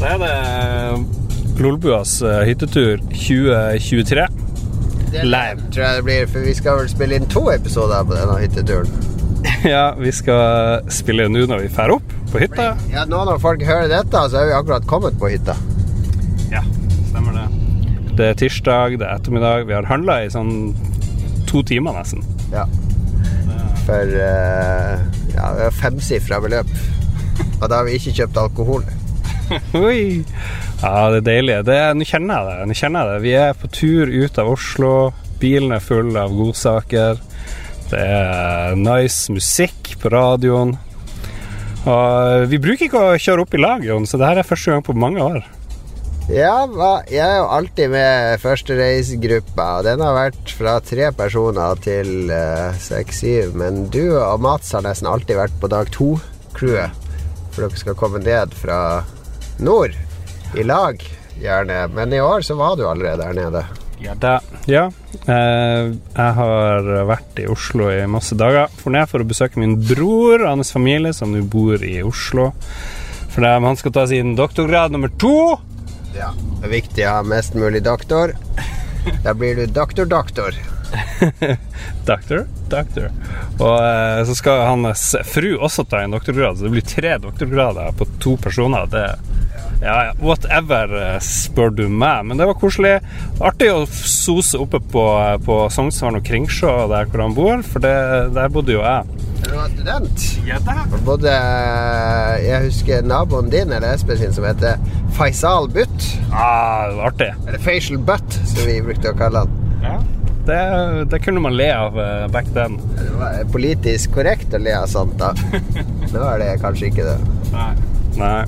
Da er det Lolbuas eh, hyttetur 2023. Det Live. tror jeg det blir, for vi skal vel spille inn to episoder på denne hytteturen. Ja, vi skal spille nå når vi drar opp på hytta. Ja, nå når folk hører dette, så er vi akkurat kommet på hytta. Ja, stemmer det. Det er tirsdag, det er ettermiddag. Vi har handla i sånn to timer nesten. Ja. For eh, ja, det er femsifra beløp. Og da har vi ikke kjøpt alkohol. Oi! Ja, det er deilig. Nå kjenner jeg det. Kjenner det. Vi er på tur ut av Oslo. Bilen er full av godsaker. Det er nice musikk på radioen. Og vi bruker ikke å kjøre opp i lag, Jon, så det her er første gang på mange år. Ja, jeg er jo alltid med førstereisgruppa, den har vært fra tre personer til seks-syv. men du og Mats har nesten alltid vært på dag to-crewet. For dere skal komme ned fra nord i lag, gjerne. Men i år så var du allerede der nede. Ja, da. ja. Eh, jeg har vært i Oslo i masse dager. For ned for å besøke min bror og hans familie, som nå bor i Oslo. For han skal ta sin doktorgrad nummer to. Ja. Det er viktig å ha mest mulig doktor. Da blir du doktor-doktor. Doctor, doktor. Og eh, så skal hans fru også ta en doktorgrad, så det blir tre doktorgrader på to personer. Det ja, ja, whatever, eh, spør du meg. Men det var koselig. Artig å sose oppe på, på Sognsvann og Kringsjå, der hvor han bor, for det, der bodde jo jeg. Du var student. Ja, da. Både Jeg husker naboen din, eller Espen sin, som heter Faisal Butt. Ah, det var artig. Eller Facial Butt, som vi brukte å kalle han. Ja. Det, det kunne man le av eh, back then. Det var politisk korrekt å le av sånt, da. Nå er det kanskje ikke det. Nei. Nei.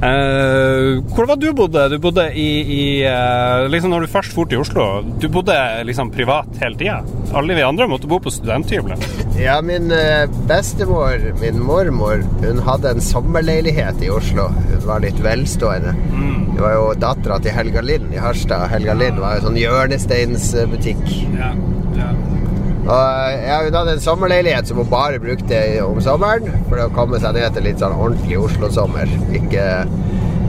Uh, hvor var du bodde? Du bodde i, i uh, Liksom når du først dro til Oslo, du bodde liksom privat hele tida? Alle vi andre måtte bo på studenthybelen. Ja, min eh, bestemor, min mormor, hun hadde en sommerleilighet i Oslo. Hun var litt velstående. Mm. Det var jo dattera til Helga Lind i Harstad. Helga Lind var jo sånn hjørnesteinsbutikk. Ja. ja. Og ja, Hun hadde en sommerleilighet som hun bare brukte om sommeren for å komme seg ned til litt sånn ordentlig Oslo-sommer. Ikke,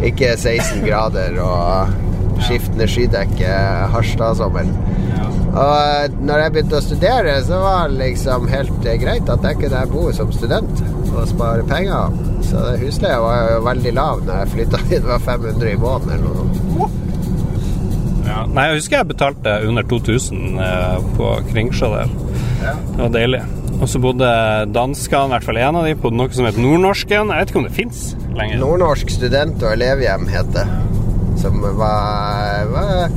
ikke 16 grader og skiftende skydekke Harstad-sommer. Og når jeg begynte å studere, så var det liksom helt eh, greit at jeg kunne bo som student og spare penger. Så husleia var jo veldig lav når jeg flytta inn. Det var 500 i måneden eller noe. Ja. Nei, jeg husker jeg betalte under 2000 eh, på Kringsjå der. Det var deilig. Og så bodde danskene, i hvert fall en av de, på noe som het Nordnorsken. Jeg vet ikke om det fins lenger. Nordnorsk student- og elevhjem het det. Som var, var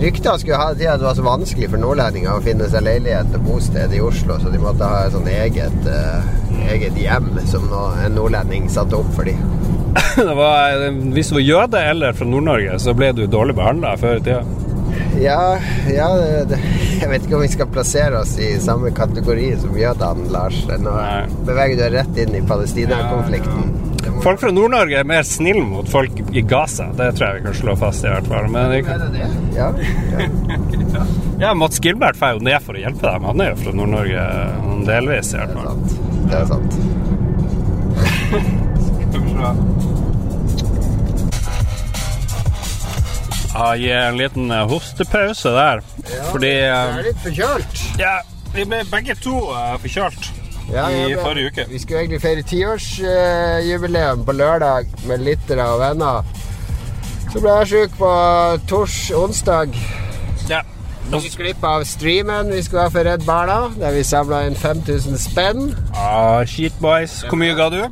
Rykter skulle ha det til at det var så vanskelig for nordlendinger å finne seg leilighet og bosted i Oslo, så de måtte ha et sånn eget, eh, eget hjem som en nordlending satte opp for dem. Hvis du var jøde eller fra Nord-Norge, så ble du dårlig behandla før i tida. Ja, ja det, det, jeg vet ikke om vi skal plassere oss i samme kategori som jødene, Lars. Nå beveger du deg rett inn i Palestina-konflikten. Ja, må- Folk fra Nord-Norge er mer snille mot folk i Gaza. Det tror jeg vi kan slå fast, i hvert fall. Men det, Er det det? Ja. ja. ja, Mats Gilbert drar jo ned for å hjelpe dem. Han er jo fra Nord-Norge delvis, i hvert Det er sant. Det er sant. Ja, gi en liten eh, hostepause der. Fordi Jeg eh, er litt forkjølt. Ja, vi ble begge to uh, forkjølt Ja, i ble- forrige uke. Vi skulle egentlig feire tiårsjubileum på lørdag med lyttere og venner. Så ble jeg sjuk på tors onsdag. Ja. Vi gikk glipp av streamen vi skulle ha for Redd Barna, der vi samla inn 5000 spenn. Ah, shit, boys. Hvor mye ga du?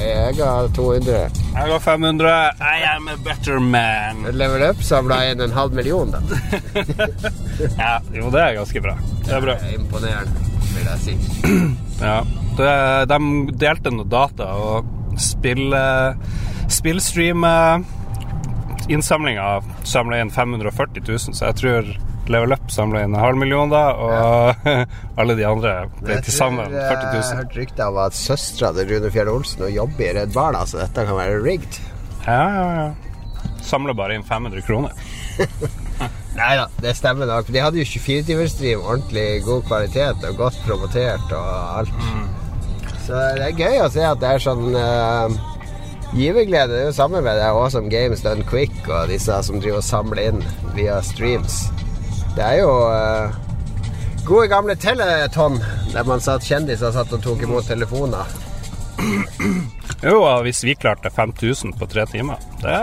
Jeg ga 200. Jeg ga 500. I am a better man. Level Up samla inn en halv million, da. Ja, jo, det er ganske bra. Det er bra. Det er imponerende, vil jeg si. Ja. Det, de delte noe data og spille, spillstreame innsamlinga samla inn 540 000, så jeg tror Level Up samla inn en halv million da, og alle de andre ble til sammen tror, eh, 40 Jeg har hørt rykter om at søstera til Rune Fjell Olsen og jobber i Redd Barna, så dette kan være rigged. Ja, ja, ja. Samler bare inn 500 kroner. Nei da, det stemmer nok. De hadde jo 24-timersdriv, ordentlig god kvalitet og godt promotert og alt. Så det er gøy å se at det er sånn uh, giverglede. Det er jo samme med det Awesome Games Done Quick og disse som driver og samler inn via streams. Det er jo uh, gode gamle Teleton, der man satt kjendiser satt og tok imot telefoner. Jo, og hvis vi klarte 5000 på tre timer, det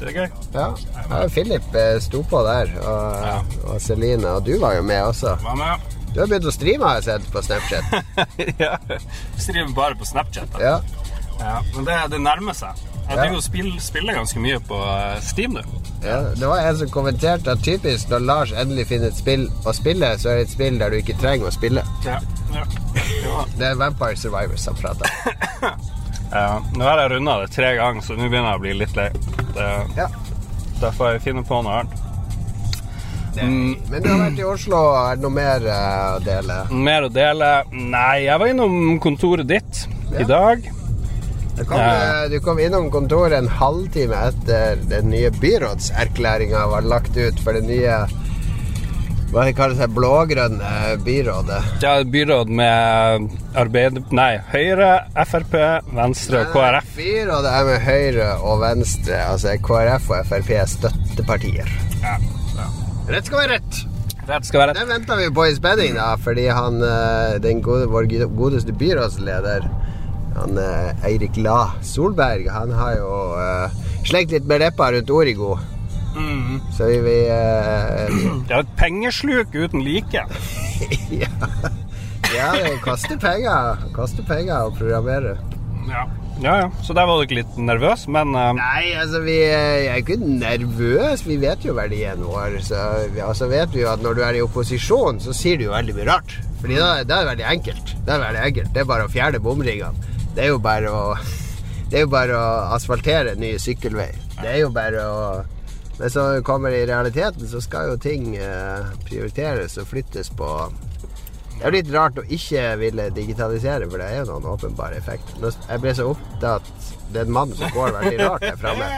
det er gøy. Ja. ja Philip eh, sto på der, og, Ja. og Celine. Og du var jo med også. Var med? Du har begynt å streame, har jeg sett på Snapchat. ja. Streamer bare på Snapchat. Ja. Ja, men det, det nærmer seg. Jeg driver og spiller, spiller ganske mye på eh, Steam nå. Ja, det var en som kommenterte at typisk når Lars endelig finner et spill å spille, så er det et spill der du ikke trenger å spille. Ja. Ja. Ja. Det er Vampire Survivors som prater. Ja, nå har jeg runda det tre ganger, så nå begynner jeg å bli litt lei. Det, Ja. Da får jeg finne på noe annet. Mm, Men du har vært i Oslo, er det noe mer eh, å dele? mer å dele? Nei, jeg var innom kontoret ditt Ja. i dag. Du kom, Ja. eh, du kom innom kontoret en halvtime etter den nye byrådserklæringa var lagt ut for det nye hva det kalles det, blågrønne byrådet. Ja, er byråd med Arbeid... Nei, Høyre, Frp, Venstre og KrF. Byrådet er med Høyre og Venstre. Altså KrF og Frp er støttepartier. Ja. Ja. Rett skal være rett. Rett skal være Det rett. venter vi på i spenning, da, fordi han, eh, den gode, vår godeste byrådsleder, han eh, Eirik La Solberg, han har jo uh, slengt litt med leppa rundt Origo. Mm. Så vi, vi uh, Det er et pengesluk uten like. ja. ja, det koster penger. Koster penger å programmere. Ja. ja, ja. Så der var du ikke litt nervøs, men uh... Nei, altså vi eh, er ikke nervøs. Vi vet jo verdien vår. Så vi, altså vet vi jo at når du er i opposisjon, så sier du jo veldig mye rart. Fordi da, da er det veldig enkelt. Det er veldig enkelt. Det er bare å fjerne bomringene. Det er jo bare å Det er jo bare å asfaltere nye sykkelveier. Det er jo bare å Men så kommer det i realiteten, så skal jo ting eh, prioriteres og flyttes på det er jo litt rart å ikke ville digitalisere, for det er jo noen åpenbare effekter. Jeg ble så opptatt Det er en mann som går veldig rart der framme.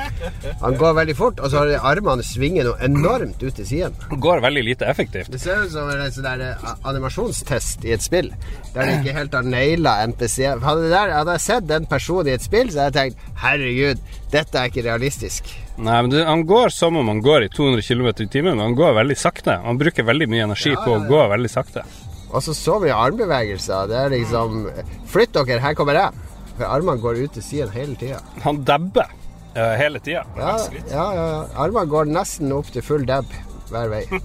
Han går veldig fort, og så har armene svinger noe enormt ut til siden. går veldig lite effektivt. Det ser ut som en sånn eh, animasjonstest i et spill, der de ikke helt har naila NPC. Hadde, der, hadde jeg sett den personen i et spill, så hadde jeg tenkt herregud, dette er ikke realistisk. Nei, men Han går som om han går i 200 km i timen, men han går veldig sakte. Han bruker veldig mye energi Ja, på ja, å gå veldig sakte. Og så så mye armbevegelser. Det er liksom Flytt dere, her kommer jeg. For armene går ut til siden hele tida. Han dabber uh, hele tida. Ja, ja, ja. Armene går nesten opp til full dab hver vei.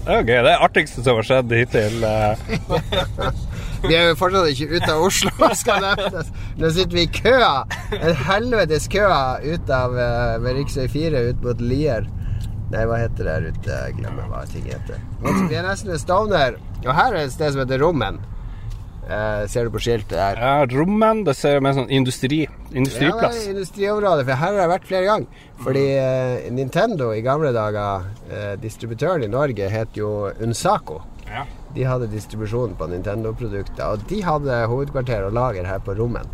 Det er gøy. Det er det artigste som har skjedd hittil. eh. Vi er jo fortsatt ikke ute av Oslo, skal nevnes. Nå sitter vi i køa. En helvetes køa ut av eh, ved rv. 4 ut mot Lier. Nei, hva heter det der ute? Jeg glemmer hva ting heter. Vi er nesten ved Stovner, og her er et sted som heter Rommen. Eh, ser du på skiltet der? Ja, Rommen, det ser jo mer sånn industri. Ja, Industriplass. det er industriområdet, for her har jeg vært flere ganger. Fordi eh, Nintendo i gamle dager, eh, distributøren i Norge, het jo Unsaco. Ja. De hadde distribusjon på Nintendo-produkter, og de hadde hovedkvarter og lager her på Rommen.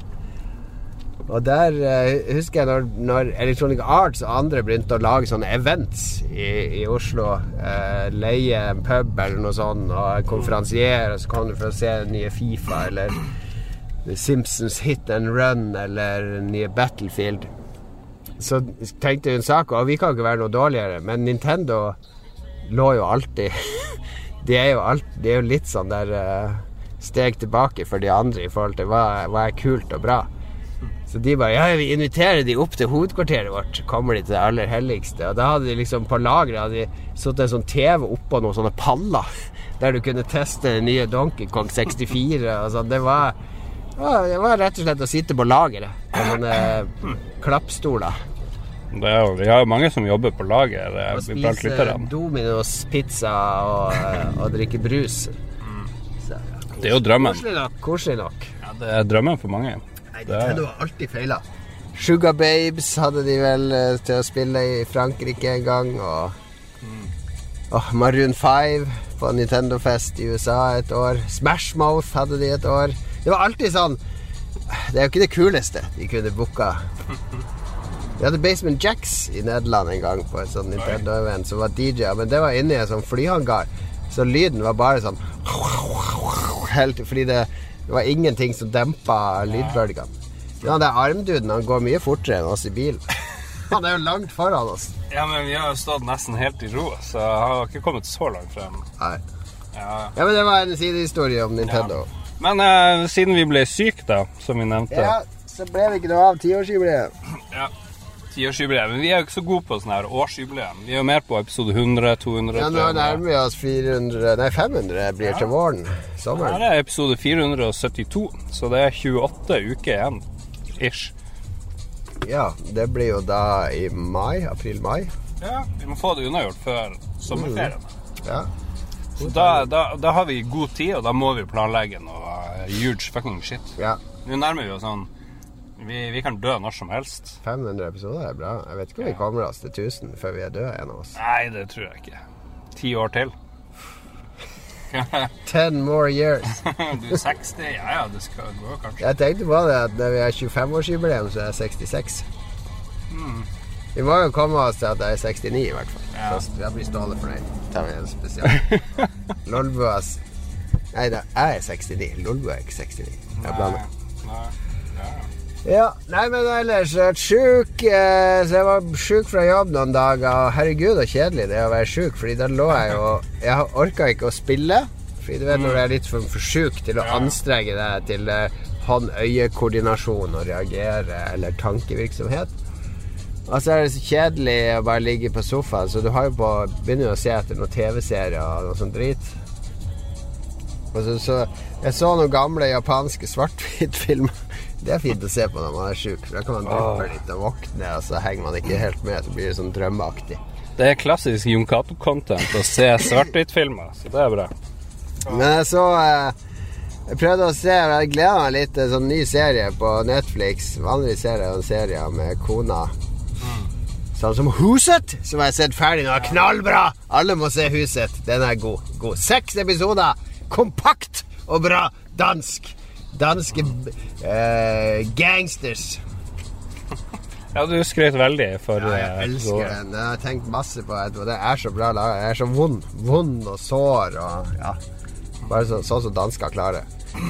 Og der eh, husker jeg når, når Electronic Arts og andre begynte å lage sånne events i, i Oslo. Eh, leie en pub eller noe sånt, og konferansiere, og så kom du for å se nye Fifa eller Simpsons Hit and Run eller nye Battlefield. Så tenkte Unsako og vi kan ikke være noe dårligere, men Nintendo lå jo alltid De er jo, alt, de er jo litt sånn der eh, steg tilbake for de andre i forhold til hva, hva er kult og bra. Så de bare Ja, vi inviterer de opp til hovedkvarteret vårt. Kommer de til det aller helligste. Og da hadde de liksom på lageret hadde de satt en sånn TV oppå noen sånne paller. Der du kunne teste den nye Donkey Kong 64 og sånn. Det var det var rett og slett å sitte på lageret. På sånne klappstoler. Det er jo, vi har jo mange som jobber på lager Og spiser. Dominos pizza og, og drikker brus. Så, ja. Det er jo drømmen. Koselig nok. Koselig nok. Ja, det er drømmen for mange. Nei, Det er- Nintendo har alltid feila. Sugar Babes hadde de vel eh, til å spille i Frankrike en gang. Og Åh, Maroon 5 på Nintendo Fest i USA et år. Smash Mouth hadde de et år. Det var alltid sånn Det er jo ikke det kuleste de kunne booka. Vi hadde Basement Jacks i Nederland en gang på et sånt Nintendo-event som var DJ, men det var inni en sånn flyhangar. Så lyden var bare sånn Helt, Fordi det, Det var ingenting som dempa lydbølgene. Ja, det er armduden. Han går mye fortere enn oss i bilen. Han er jo langt foran oss. Ja, men vi har jo stått nesten helt i ro, så han har ikke kommet så langt frem. Nei. Ja. Ja, men det var en sidehistorie om Nintendo. Men eh, siden vi ble syke, da, som vi nevnte Ja, så ble det ikke noe av tiårsjubileet. ja. Tiårsjubileet. Men vi er jo ikke så gode på sånne her årsjubileum. Vi er jo mer på episode 100, 200 Ja, nå nærmer vi oss 400 Nei, 500 blir til våren. Her er episode 472, så det er 28 uker igjen. Ish. Ja, det blir jo da i mai. April-mai. Ja, vi må få det unnagjort før sommerferien. Ja. Så da, da, da har vi god tid, og da må vi planlegge noe eh, huge fucking shit. ja. Nå nærmer vi oss sånn vi, vi kan dø når som helst. 500 episoder er bra. Jeg vet ikke om vi kommer oss til 1000 før vi er døde, en av oss. Nei, det tror jeg ikke. Ti år til. 10 more years. du er 60? Ja ja, det skal gå, kanskje. Jeg tenkte på det at når vi har 25-årsjubileum, så er jeg 66. Vi må jo komme oss til at jeg er 69, i hvert fall. Ja. Så jeg blir stående fornøyd. tar vi en spesial. Lolbuas Nei, da, jeg er 69. Lolbua er ikke 69. Jeg blander. Nei, ja. Ja, nei, men ellers jeg har vært sjuk. Eh, så jeg var sjuk fra jobb noen dager. og Herregud, så kjedelig det er å være sjuk, Fordi da lå jeg jo Jeg orka ikke å spille. Fordi du vet når du er litt for, for sjuk til å anstrenge deg til eh, hånd-øye-koordinasjon og reagere eller tankevirksomhet. Og så er det så kjedelig å bare ligge på sofaen, så du har jo på begynner jo å se etter noen TV-serier og noe sånt drit. Og så, så Jeg så noen gamle japanske svart-hvitt-filmer. Det er fint å se på når man er sjuk, for da kan man duppe litt og våkne, og så henger man ikke helt med, så blir det sånn drømmeaktig. Det er klassisk Jon Cato-content å se svart-hvitt-filmer, så det er bra. Men så eh, Jeg prøvde å se Jeg gleder meg litt til sånn ny serie på Netflix. Vanligvis ser jeg en serie med kona. Sånn som Huset, som jeg har sett ferdig nå. Knallbra! Alle må se Huset. Den er god. god. Seks episoder. Kompakt og bra. Dansk. Danske eh, gangsters. Ja, du skrøt veldig for Ja, jeg eh, elsker så- den. Jeg har tenkt masse på etterpå. Det er så bra laga. Jeg er så vond. Vond og sår og ja. Bare så- sånn som dansker klarer.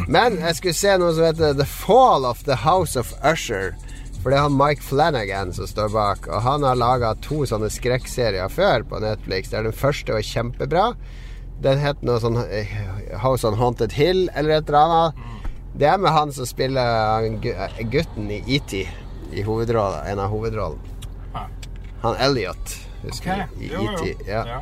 Men jeg skulle se noe som heter The Fall of the House of Usher. For det er han Mike Flanagan som står bak. Og han har laga to sånne skrekkserier før på Netflix. Der den første var kjempebra. Den het noe sånn eh, House on Haunted Hill eller et eller annet. Det er med han som spiller gutten i ET i. En av hovedrollene. Han Elliot, husker du? I. ET. Ja. Ja.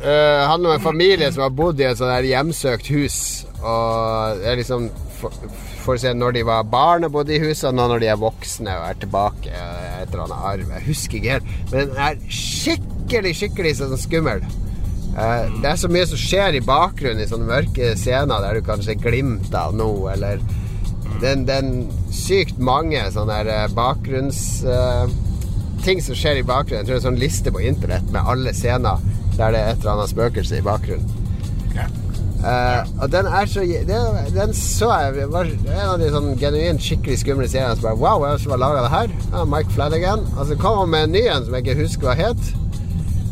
Eh, han og en familie som har bodd i et sånt hjemsøkt hus. Og det er liksom for, for se når de var barn og bodde i huset, og nå når de er voksne og er tilbake. Et eller annet arv. Jeg husker ikke helt. Men den er skikkelig, skikkelig sånn skummel. Eh, det er så mye som skjer i bakgrunnen i sånne mørke scener der du kan se glimt av noe, eller den, den sykt mange sånne eh, bakgrunns... eh, ting som skjer i bakgrunnen. Jeg tror det er en sånn liste på internett med alle scener der det er et eller annet spøkelse i bakgrunnen. Uh, og den er så Den, Den så jeg det var en av de sånn genuint skikkelig skumle seriene som bare Wow, hvem som har laga det her? Ja, Mike Flanagan. Og så kom han med en ny en som jeg ikke husker hva het.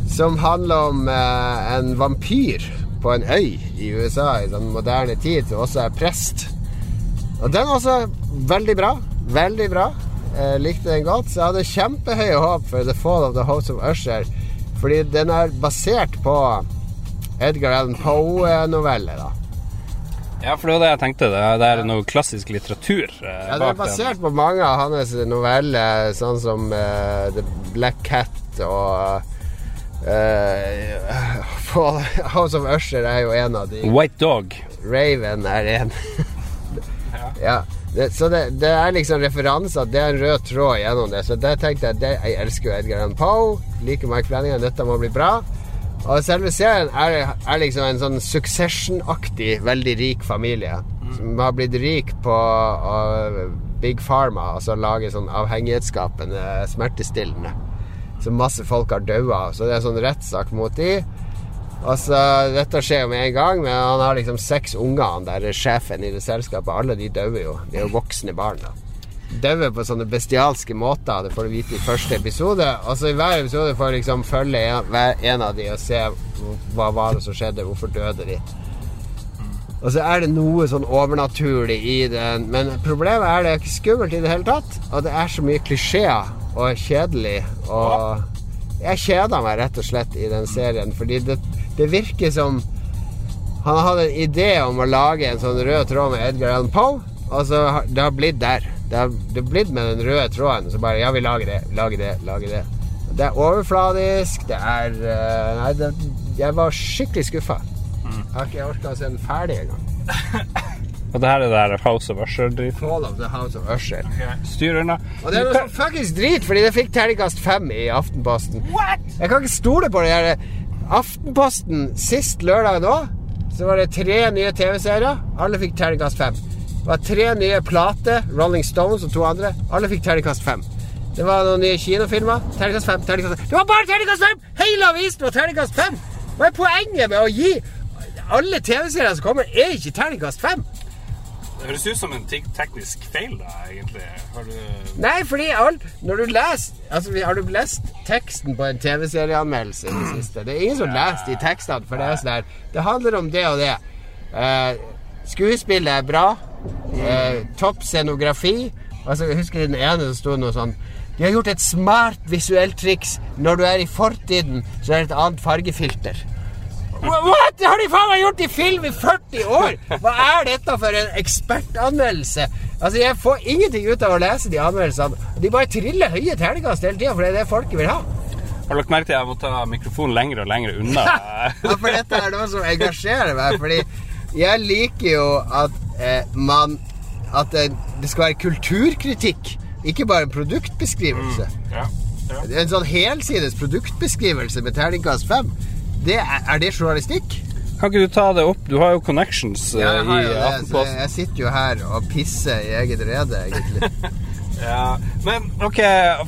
Som handler om eh, en vampyr på en øy i USA i sånn moderne tid, som også er prest. Og den var også veldig bra. Veldig bra. Jeg likte den godt. Så jeg hadde kjempehøye håp for The Fall of the House of Usher. Fordi den er basert på Edgar Allan Poe-novelle, da. ja, for det var det jeg tenkte. Det er, det noe klassisk litteratur eh, Ja, det er basert på mange av hans noveller, sånn som eh, The Black Cat og eh, Fall- House of Usher er jo en av de. White Dog. Raven er en. ja. Det, så det, det er liksom referanser. Det er en rød tråd gjennom det. Så det tenkte jeg det, Jeg elsker jo Edgar Allan Poe. Liker Mike Flanagan. Dette må bli bra. Og selve serien er, er liksom en sånn Succession-aktig, veldig rik familie. Som har blitt rik på uh, Big Pharma, altså lage sånn avhengighetsskapende smertestillende. Så masse folk har daua. Så det er sånn rettssak mot de. Altså, Dette skjer jo med en gang, men han har liksom seks unger, han der sjefen i det selskapet. Alle de dauer jo. De er jo voksne barn, da. Dauer på sånne bestialske måter, det får du vite i første episode. Og så i hver episode får du liksom følge en, hver en av de og se hva var det som skjedde, hvorfor døde de. Og så er det noe sånn overnaturlig i den. Men problemet er det er ikke skummelt i det hele tatt. Og det er så mye klisjeer og kjedelig. Og jeg kjeda meg rett og slett i den serien, fordi det, det virker som han hadde en idé om å lage en sånn rød tråd med Edgar Allan Poe, og så har det har blitt der. Det har, det har blitt med den røde tråden. Så bare Ja, vi lager det, lager det, lager det. Det er overfladisk. Det er eh, Nei, det, jeg var skikkelig skuffa. Jeg har ikke orka å se den ferdig engang. Og det her er det der House of Usher-driten. Fall of the House of Usher. Styr unna. Og det er noe sånn fuckings drit, fordi det fikk terningkast fem i Aftenposten. Jeg kan ikke stole på det der Aftenposten sist lørdag nå, så var det tre nye TV-serier. Alle fikk terningkast fem. Det var tre nye plater, Rolling Stones og to andre. Alle fikk terningkast fem. Det var noen nye kinofilmer. Terningkast fem. terningkast fem. Det var bare terningkast fem! Hele avisen var terningkast fem! Hva er poenget med å gi alle TV-serier som kommer, er ikke terningkast fem? Det høres ut som en teknisk feil, da, egentlig. Du Nei, fordi alt når du leser Altså, Har du lest teksten på en TV-serieanmeldelse i det siste? Det er ingen som leser de tekstene, for det er sånn her Det handler om det og det. Eh, skuespillet er bra. Eh, topp scenografi. Altså, jeg husker den ene som sto noe sånn De har gjort et smart visuelt triks. Når du er i fortiden, så er det et annet fargefilter. Wha- What?! Det har de faen meg gjort i film i 40 år! Hva er dette for en ekspertanmeldelse? Altså, Jeg får ingenting ut av å lese de anmeldelsene. De bare triller høye terningkast hele tida, for det er det folket vil ha. Har dere merket at jeg må ta mikrofonen lenger og lenger unna? Ja, for dette er noe som engasjerer meg. Fordi jeg liker jo at eh, man At det, det skal være kulturkritikk, ikke bare en produktbeskrivelse. ja. ja. En sånn helsides produktbeskrivelse med terningkast fem, det er, er det journalistikk? Kan ikke du ta det opp? Du har jo connections eh, Ja, jeg har i jo Aftenposten. jeg sitter jo her og pisser i eget rede, egentlig. Ja. Men ok,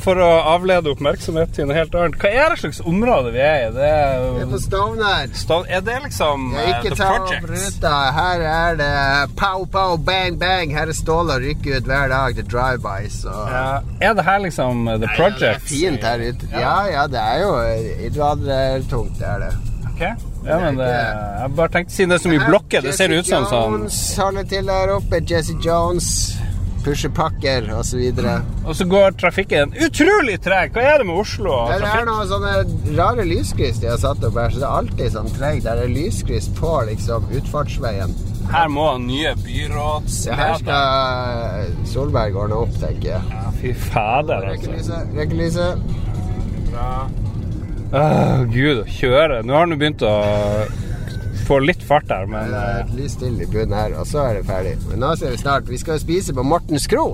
for å avlede oppmerksomhet til noe helt annet. Hva er det slags område vi er i? Det er, Vi er på Stovner. Sta- er det liksom Ja, eh, ikke The ta opp ruta. Her er det pow, pow, bang, bang. Her er Ståle og rykker ut hver dag til drive-bys. Ja. Er det her liksom eh, The Nei, Ja, Det er fint her ute. Ja, ja, det er jo innvandrertungt, det er det. Okay. Ja, men det, jeg bare tenkte Siden det er så mye blokker, det ser ut som sånn Jones holder til der oppe. Jesse Jones. Pushepakker osv. Og så går trafikken utrolig treg. Hva er det med Oslo og Det er noen sånne rare lyskryss de har satt opp her, så det er alltid sånn treg. Der er lyskryss på liksom utfartsveien. Her må nye Ja, her skal Solberg ordne opp, tenker jeg. Ja, fy fader, altså. Røykelyset, røykelyset. oh, Gud, å kjøre. Nå har han begynt å få litt fart der, men Det er eh, et lys til i bunnen her, og så er det ferdig. Men nå ser vi snart Vi skal jo spise på Mortens Kro.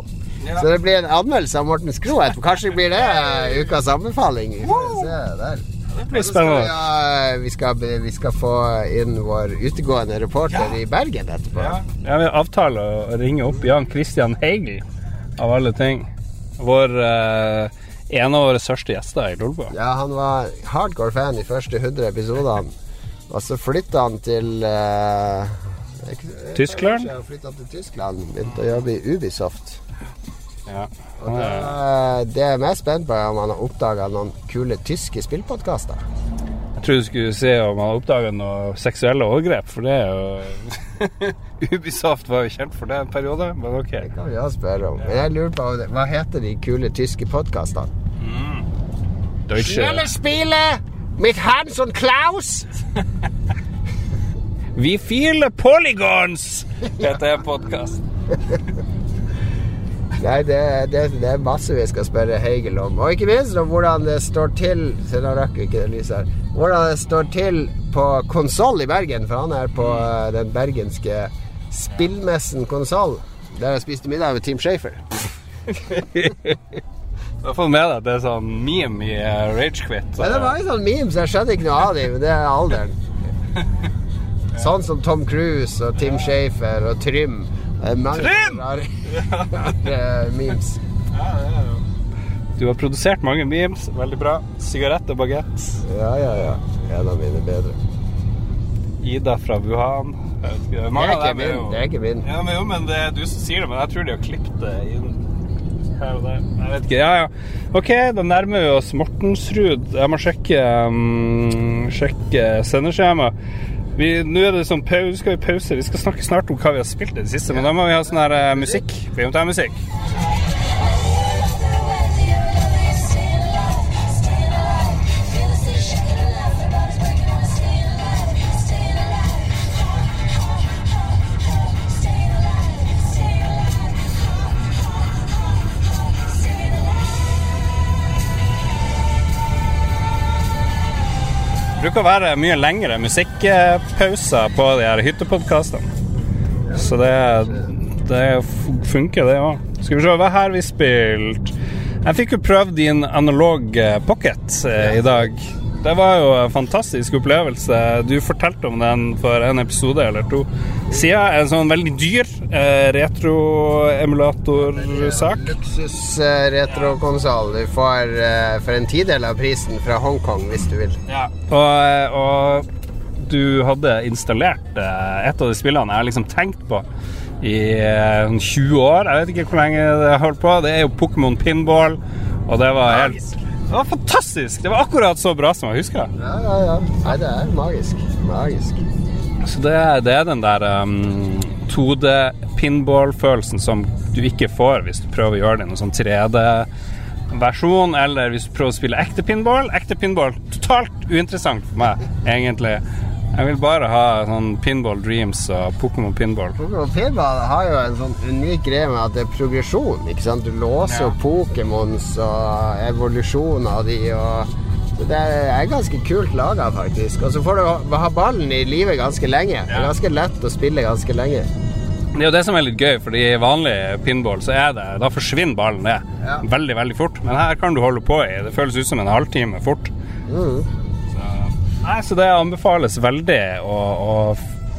Ja. Så det blir en anmeldelse av Mortens Kro. Kanskje blir det eh, ukas anbefaling. Vi får se der. det blir så skal vi, spennende. vi, skal, vi skal få inn vår utegående reporter i Bergen etterpå. Ja, ja vi avtaler å ringe opp Jan Christian Heigel, av alle ting. Vår eh, en av våre største gjester i Lolbua. Ja, han var hardcore fan i første 100 episodene. Og så flytta han til eh, ikke- Tyskland? Han flytta til Tyskland. Begynte å jobbe i Ubisoft. Ja. Og det, det jeg er mest spent på, er om han har oppdaga noen kule tyske spillpodkaster. Jeg trodde du skulle se om han oppdaga noe seksuelle overgrep, for det er jo Ubisoft var jo kjent for det en periode, men ok. Det kan vi også spørre om. Men jeg lurer på hva heter de kule tyske podkastene? Deutsche Spiele mit Hans und Klaus! Vi filer polygons, heter en podcast. Nei, det, det, det er masse vi skal spørre Heigel om. Og ikke minst om hvordan det står til Se, nå rakk ikke det lyset her. Hvordan det står til på Konsoll i Bergen, for han er på eh, den bergenske spillmessen Konsoll. Der jeg spiste middag med Team Shafer. Du har fått med deg at det er sånn meme i uh, Ragequit. Ja, det var jo sånn memes, jeg skjønner ikke noe av dem, men det er alderen. Sånn som Tom Cruise og Tim Shafer og Trym. Det mange Trym! rare, rare memes. Du har produsert mange memes, veldig bra. Sigarett og bagett. Ja, ja, ja. En av mine bedre. Ida fra Wuhan. Jeg vet ikke, Det er ikke min. Det er ikke min. Ja, men, jo, men det er du som sier det, men jeg tror de har klippet det inn her og der. Jeg vet ikke. Ja, ja. Ok, da nærmer vi oss Mortensrud. Jeg må sjekke, um, sjekke sendeskjema. Vi, nå er det sånn pause, skal vi pause. Vi skal snakke snart om hva vi har spilt i det siste, men da må vi ha sånn her uh, musikk. Vi bruker å være mye lengre musikkpauser på de her hyttepodkastene. Så det, det funker, det òg. Skal vi se, hva har vi spilt? Jeg fikk jo prøvd din analog eh, pocket eh, i dag. Det var jo en fantastisk opplevelse. Du fortalte om den for en episode eller to siden. En sånn veldig dyr eh, retro-emulatorsak. Luksus-retrokonsoll. Du får eh, for en tidel av prisen fra Hongkong, hvis du vil. Ja. Og, eh, og du hadde installert eh, et av de spillene jeg har liksom tenkt på i eh, 20 år. Jeg vet ikke hvor lenge det har holdt på. Det er jo Pokémon Pinball, og det var helt. Det var fantastisk! Det var akkurat så bra som jeg husker. Ja, ja, ja. Nei, det er magisk. Magisk. Så det, det er den der um, 2D-pinball-følelsen som du ikke får hvis du prøver å gjøre det i noen sånn 3D-versjon, eller hvis du prøver å spille ekte pinball. Ekte pinball totalt uinteressant for meg, egentlig. Jeg vil bare ha sånn Pinball Dreams og Pokémon Pinball. Pokémon Pinball har jo en sånn unik greie med at det er progresjon. ikke sant? Du låser jo Ja. Pokémons og evolusjon av de og så Det er ganske kult laga, faktisk. Og så får du ha- ballen i live ganske lenge. Det er ganske lett å spille ganske lenge. Det er jo det som er litt gøy, fordi i vanlig pinball så er det Da forsvinner ballen ned Ja. veldig, veldig fort. Men her kan du holde på i Det føles ut som en halvtime fort. Mm. Nei, så det anbefales veldig å, å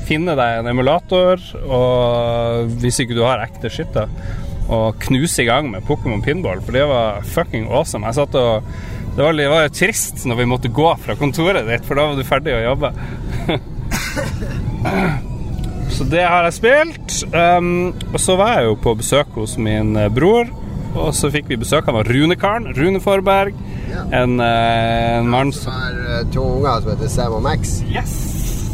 finne deg en emulator, og hvis ikke du har ekte skitt, da, og knuse i gang med Pokémon Pinball, for det var fucking awesome. Jeg satt og det var, det var jo trist når vi måtte gå fra kontoret ditt, for da var du ferdig å jobbe. Så det har jeg spilt. Um, og så var jeg jo på besøk hos min bror, og så fikk vi besøk av Rune-karen. Rune Forberg. Ja. En, eh, en mann som har eh, to unger som heter Sam og Max. Yes!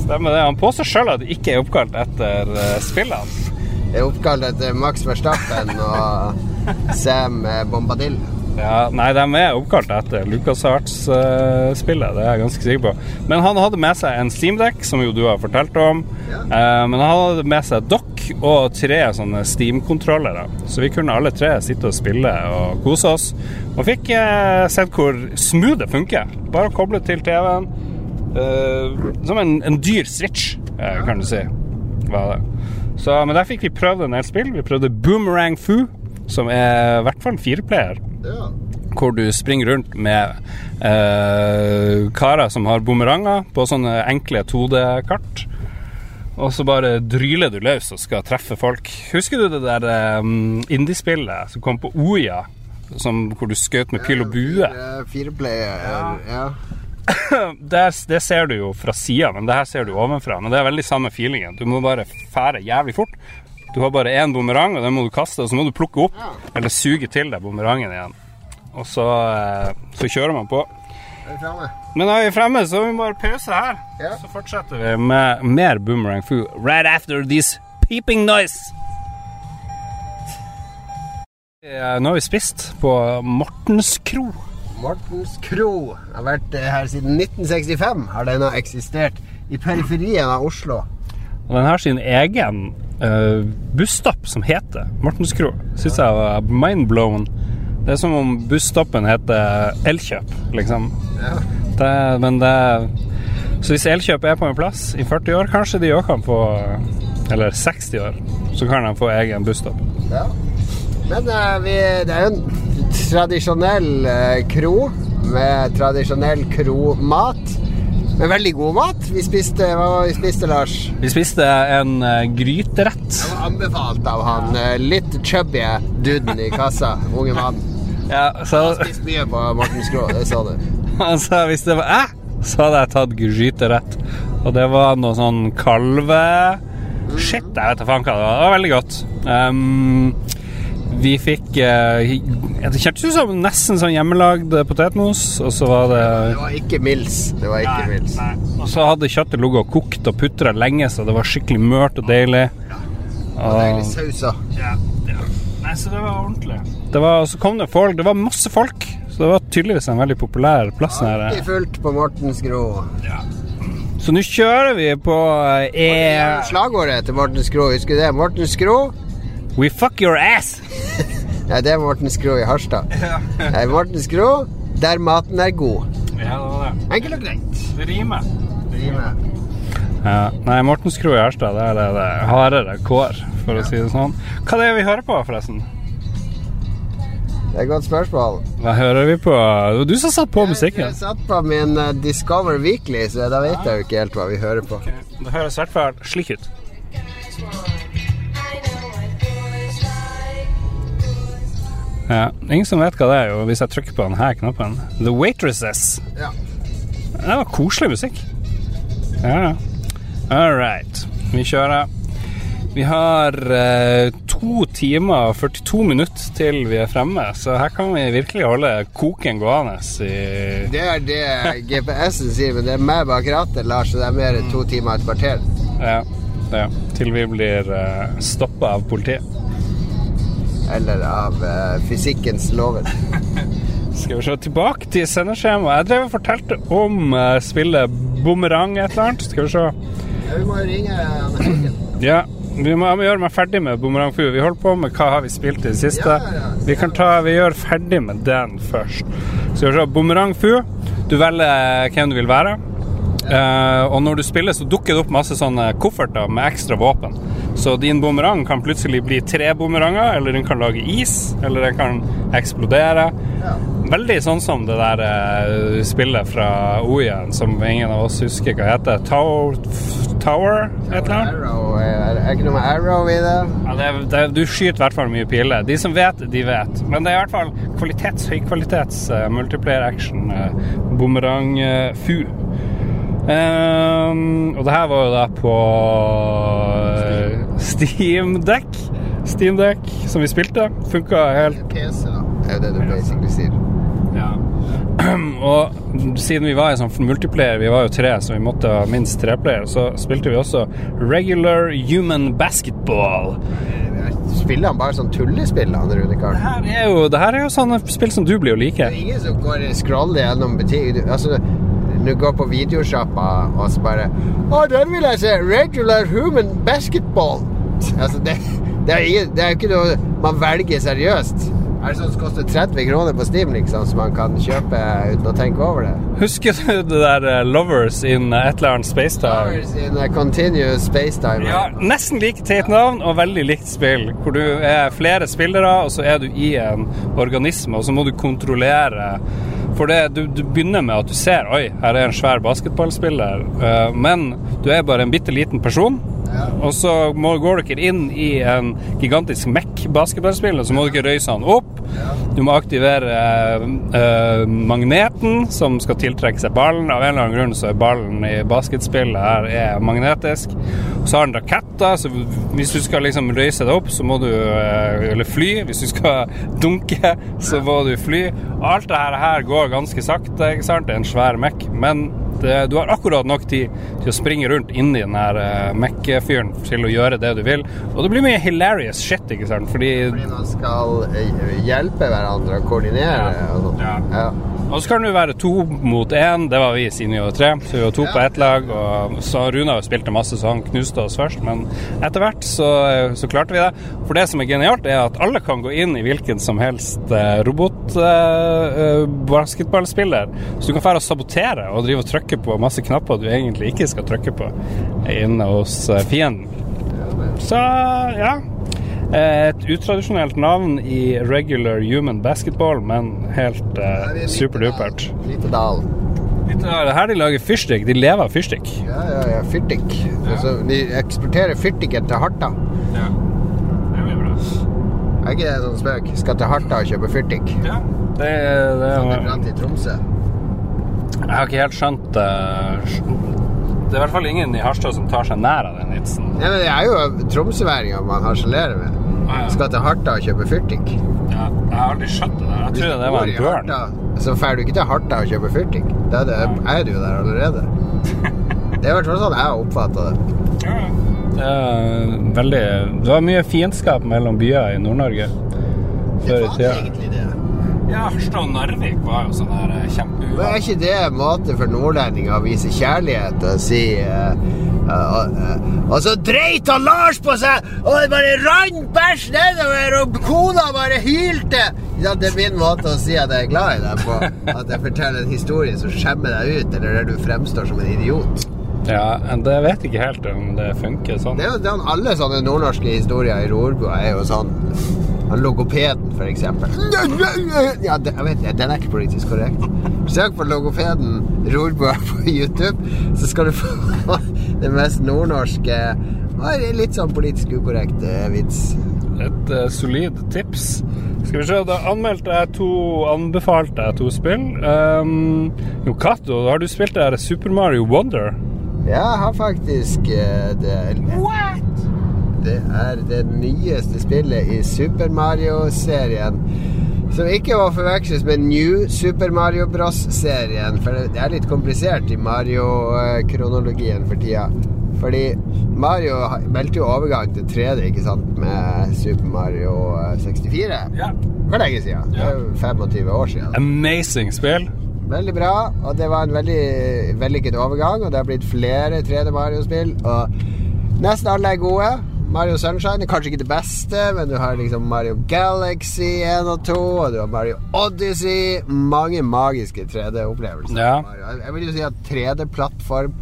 Stemmer det. Han påstår sjøl at det ikke er oppkalt etter uh, spillene. Det er oppkalt etter Max Verstappen og Sam eh, Bombadil. Ja, nei, de er oppkalt etter LucasArts-spillet, det er jeg ganske sikker på. Men han hadde med seg en steamdekk, som jo du har fortalt om. Ja. Eh, men han hadde med seg dokk og tre sånne Steam-kontrollere. Så vi kunne alle tre sitte og spille og kose oss. Og fikk eh, sett hvor smooth det funker. Bare å koble til TV-en. Eh, som en, en dyr switch, eh, kan du si. Var det. Så, men der fikk vi prøvd en del spill. Vi prøvde Boomerang Foo, som er i hvert fall fireplayer Ja. hvor du springer rundt med eh, karer som har bumeranger på sånne enkle 2D-kart. Og så bare dryler du løs og skal treffe folk. Husker du det der um, indiespillet som kom på Oya? Som, hvor du skjøt med pil og bue? Fire, fire. Ja. det, det ser du jo fra sida, men det her ser du ovenfra. Men det er veldig samme feelingen. Du må bare fære jævlig fort. Du har bare én bumerang, og den må du kaste, og så må du plukke opp, eller suge til deg bumerangen igjen. Og så, eh, så kjører man på. Er vi fremme? Men er vi fremme, så må vi bare pause her. Ja. Så fortsetter vi med mer Boomerang Foo right after this peeping noise. Eh, Nå har vi spist på Mortens kro. Mortens Kro har vært eh, her siden 1965. Har denne eksistert i periferien av Oslo. Og den har sin egen uh, busstopp som heter Mortens kro. Syns jeg var mindblown. Det er som om busstoppen heter Elkjøp, liksom. Ja. Det, men det Så hvis Elkjøp er på en plass i 40 år, kanskje de òg kan få Eller 60 år, så kan de få egen busstopp. ja. Men uh, vi, det er jo en tradisjonell uh, kro med tradisjonell kromat. Med veldig god mat. Vi spiste, hva vi spiste, Lars? Vi spiste en uh, gryterett. Det var anbefalt av han uh, litt chubby duden i kassa. Unge mann. Ja, så Spist mye på Morten Skrå, det sa du. Han sa hvis det var jeg, så hadde jeg tatt gryterett. Og det var noe sånn kalve... Shit, jeg vet da faen hva det var. Det var veldig godt. Um, Vi fikk eh, Det kjentes ut som nesten sånn hjemmelagd potetmos, og så var det Det var ikke mils. Det var ikke Mills. Og så hadde kjøttet ligget og kokt og putra lenge, så det var skikkelig mørt og deilig. Og deilig saus. Ja, ja. Nei, så det var ordentlig. Det var, så kom det folk. Det var masse folk. Så det var tydeligvis en veldig populær plass. her. Alltid fullt på Mortens Gro. Så nå kjører vi på E... Slagordet til Mortens Skrå, husker du det? Mortens Gro We fuck your ass! Nei, det er Morten Skro i Harstad. Nei, Morten Skro, der maten er god. Ja, det var det. Enkelt og greit. Det rimer. Det rimer. Ja. Nei, Morten Skro i Harstad, det er det, det er hardere kår, for å si det sånn. Hva er det vi hører på, forresten? Det er et godt spørsmål. Hva hører vi på? Det var du som satt på Jeg musikken. satt på min eh, Discover Weekly, så da vet jeg jo ikke helt hva vi hører på. Det høres i hvert fall slik ut. Ja, Ingen som vet hva det er, jo, hvis jeg trykker på denne knappen. The Waitresses. Ja. Det var koselig musikk. Ja. All right. Vi kjører. Vi har eh, to timer og 42 minutter til vi er fremme, så her kan vi virkelig holde koken gående i Det er det GPS-en sier, men det er meg bak rattet, Lars, så det er mer enn to timer og et kvarter. Ja, ja. Til vi blir eh, stoppa av politiet. Eller av uh, fysikkens lover. Skal vi se tilbake til sendeskjemaet. Jeg drev og fortalte om uh, spillet Bumerang et eller annet. Skal vi se. Ja, vi må jo ringe Ja, vi må, må gjøre meg ferdig med Bumerang Fu. Vi holder på med hva har vi spilt i det siste. Ja, ja. Vi kan ta, vi gjør ferdig med den først. Skal vi se. Bumerang Fu. Du velger hvem du vil være. Uh, og når du spiller, så dukker det opp masse sånne kofferter med ekstra våpen. Så din bumerang kan plutselig bli tre bumeranger, eller den kan lage is, eller den kan eksplodere. Ja. Veldig sånn som det der eh, spillet fra Oyen som ingen av oss husker hva heter. Tower, Tower et eller annet? Arrow, eh, er det ikke noe med Arrow i det? Ja, det det du skyter i hvert fall mye piler. De som vet, de vet. Men det er i hvert fall kvalitets, høykvalitets uh, multiplayer action. Uh, Bumerang Ehm, og det her var jo da på Steam Deck. Steam Deck, som vi spilte. Funka helt PC, da. Det er jo det du basically sier. Ja. Og siden vi var i sånn multiplayer, vi var jo tre, så vi måtte ha minst tre player, så spilte vi også regular human basketball. Spiller han bare sånn tullespill, han Rune Det her er jo, det her er jo sånne spill som du blir å like. Det er ingen som går scroller gjennom butikk... Altså, du går på videosjappa og så bare Å, den vil jeg se! Regular human basketball! Altså, det, det, er, jo ikke noe man velger seriøst. Er det sånn som koster 30 kroner på Steam, liksom, som man kan kjøpe uten å tenke over det? Husker du det der eh, Lovers in et eller annet Spacetime? Lovers in a continuous spacetime. Ja, nesten like teit navn og veldig likt spill. Hvor du er flere spillere, og så er du i en organisme, og så må du kontrollere For det, du, du begynner med at du ser Oi, her er en svær basketballspiller. eh, men du er bare en bitte liten person. Og så må, går dere inn i en gigantisk Mac-basketballspill, så må dere røyse han opp. Du må aktivere eh, magneten som skal tiltrekke seg ballen. Av en eller annen grunn så er ballen i basketspillet her er magnetisk. Så har den raketter, så hvis du skal liksom røyse deg opp, så må du eh, Eller fly. Hvis du skal dunke, så må du fly. Alt det her, går ganske sakte, ikke sant? Det er en svær Mac. Men det, du har akkurat nok tid til å springe rundt inni den her uh, Mac-fyren til å gjøre det du vil. Og det blir mye hilarious shit, ikke sant? Fordi Fordi man skal eh, hjelpe hverandre og koordinere Ja. og. Ja. Ja. Og så kan du være to mot én. Det var vi siden vi var tre. Så vi var to på ett lag. Og så Runa spilte masse, så han knuste oss først. Men etter hvert så, så klarte vi det. For det som er genialt, er at alle kan gå inn i hvilken som helst eh, robot-basketballspiller. så du kan fære og sabotere og drive og trykke på masse knapper du egentlig ikke skal trykke på inne hos eh, fienden. Så ja. Eh, Et utradisjonelt navn i regular human basketball, men helt eh, superdupert. Lite dal. Det er her de lager fyrstikk. De lever av fyrstikk. Ja, ja, ja. Fyrtikk. Altså, de eksporterer fyrtikken til Harta. Ja. Det blir bra. Er ikke sånn spøk? Skal til Harta og kjøpe fyrtikk. Ja. Det, det, Sånn det brant i Tromsø. Jeg har ikke helt skjønt eh, Det er i hvert fall ingen i Harstad som tar seg nær av den vitsen. Ja, men det er jo tromsøværinger man harselerer med. ja. Skal til Harta og kjøpe fyrtikk. Ja, jeg har aldri skjønt det der. Jeg trodde det var en børn. Harta, Så drar du ikke til Harta og kjøper fyrtikk. Da er, er du jo der allerede. Det er i hvert fall sånn jeg oppfatta det. Ja. Det veldig Det var mye fiendskap mellom byer i Nord-Norge før i tida. egentlig det. Ja, Harstad og Narvik var jo sånn der Men er ikke det måte for nordlendinger å vise kjærlighet og si uh, uh, uh, Og så dreit han Lars på seg, og det bare rant bæsj nedover, og kona bare hylte! Ja, det er min måte å si at jeg er glad i deg på. At jeg forteller en historie som skjemmer deg ut, eller der du fremstår som en idiot. Ja, men det vet ikke helt om det funker sånn. Det er jo alle sånne nordnorske historier i Rorbua er jo sånn Han logopeden, for eksempel. Ja, det, jeg vet, den er ikke politisk korrekt. Søk på logopeden Rorbua på YouTube, så skal du få den mest nordnorske og litt sånn politisk ukorrekt eh, vits. Et uh, solid tips. Skal vi se, da anmeldte jeg to Anbefalte jeg to spill. Um, jo, Cato, har du spilt det her Super Mario Wonder? Ja, jeg har faktisk uh, det. What? Det er det nyeste spillet i Super Mario-serien. Som ikke må forveksles med New Super Mario Bros.-serien. For det er litt komplisert i Mario-kronologien for tida. Fordi Mario meldte jo overgang til 3D, ikke sant, med Super Mario eh, 64. Ja. For lenge siden. Det er 25 år siden. Amazing spill. Veldig bra, og det var en veldig vellykket overgang. Og det har blitt flere 3D Mario-spill, og nesten alle er gode. Mario Sunshine er kanskje ikke det beste, men du har liksom Mario Galaxy 1 og 2, og du har Mario Odyssey. Mange magiske 3D-opplevelser. Ja. Jeg vil jo si at 3D-plattform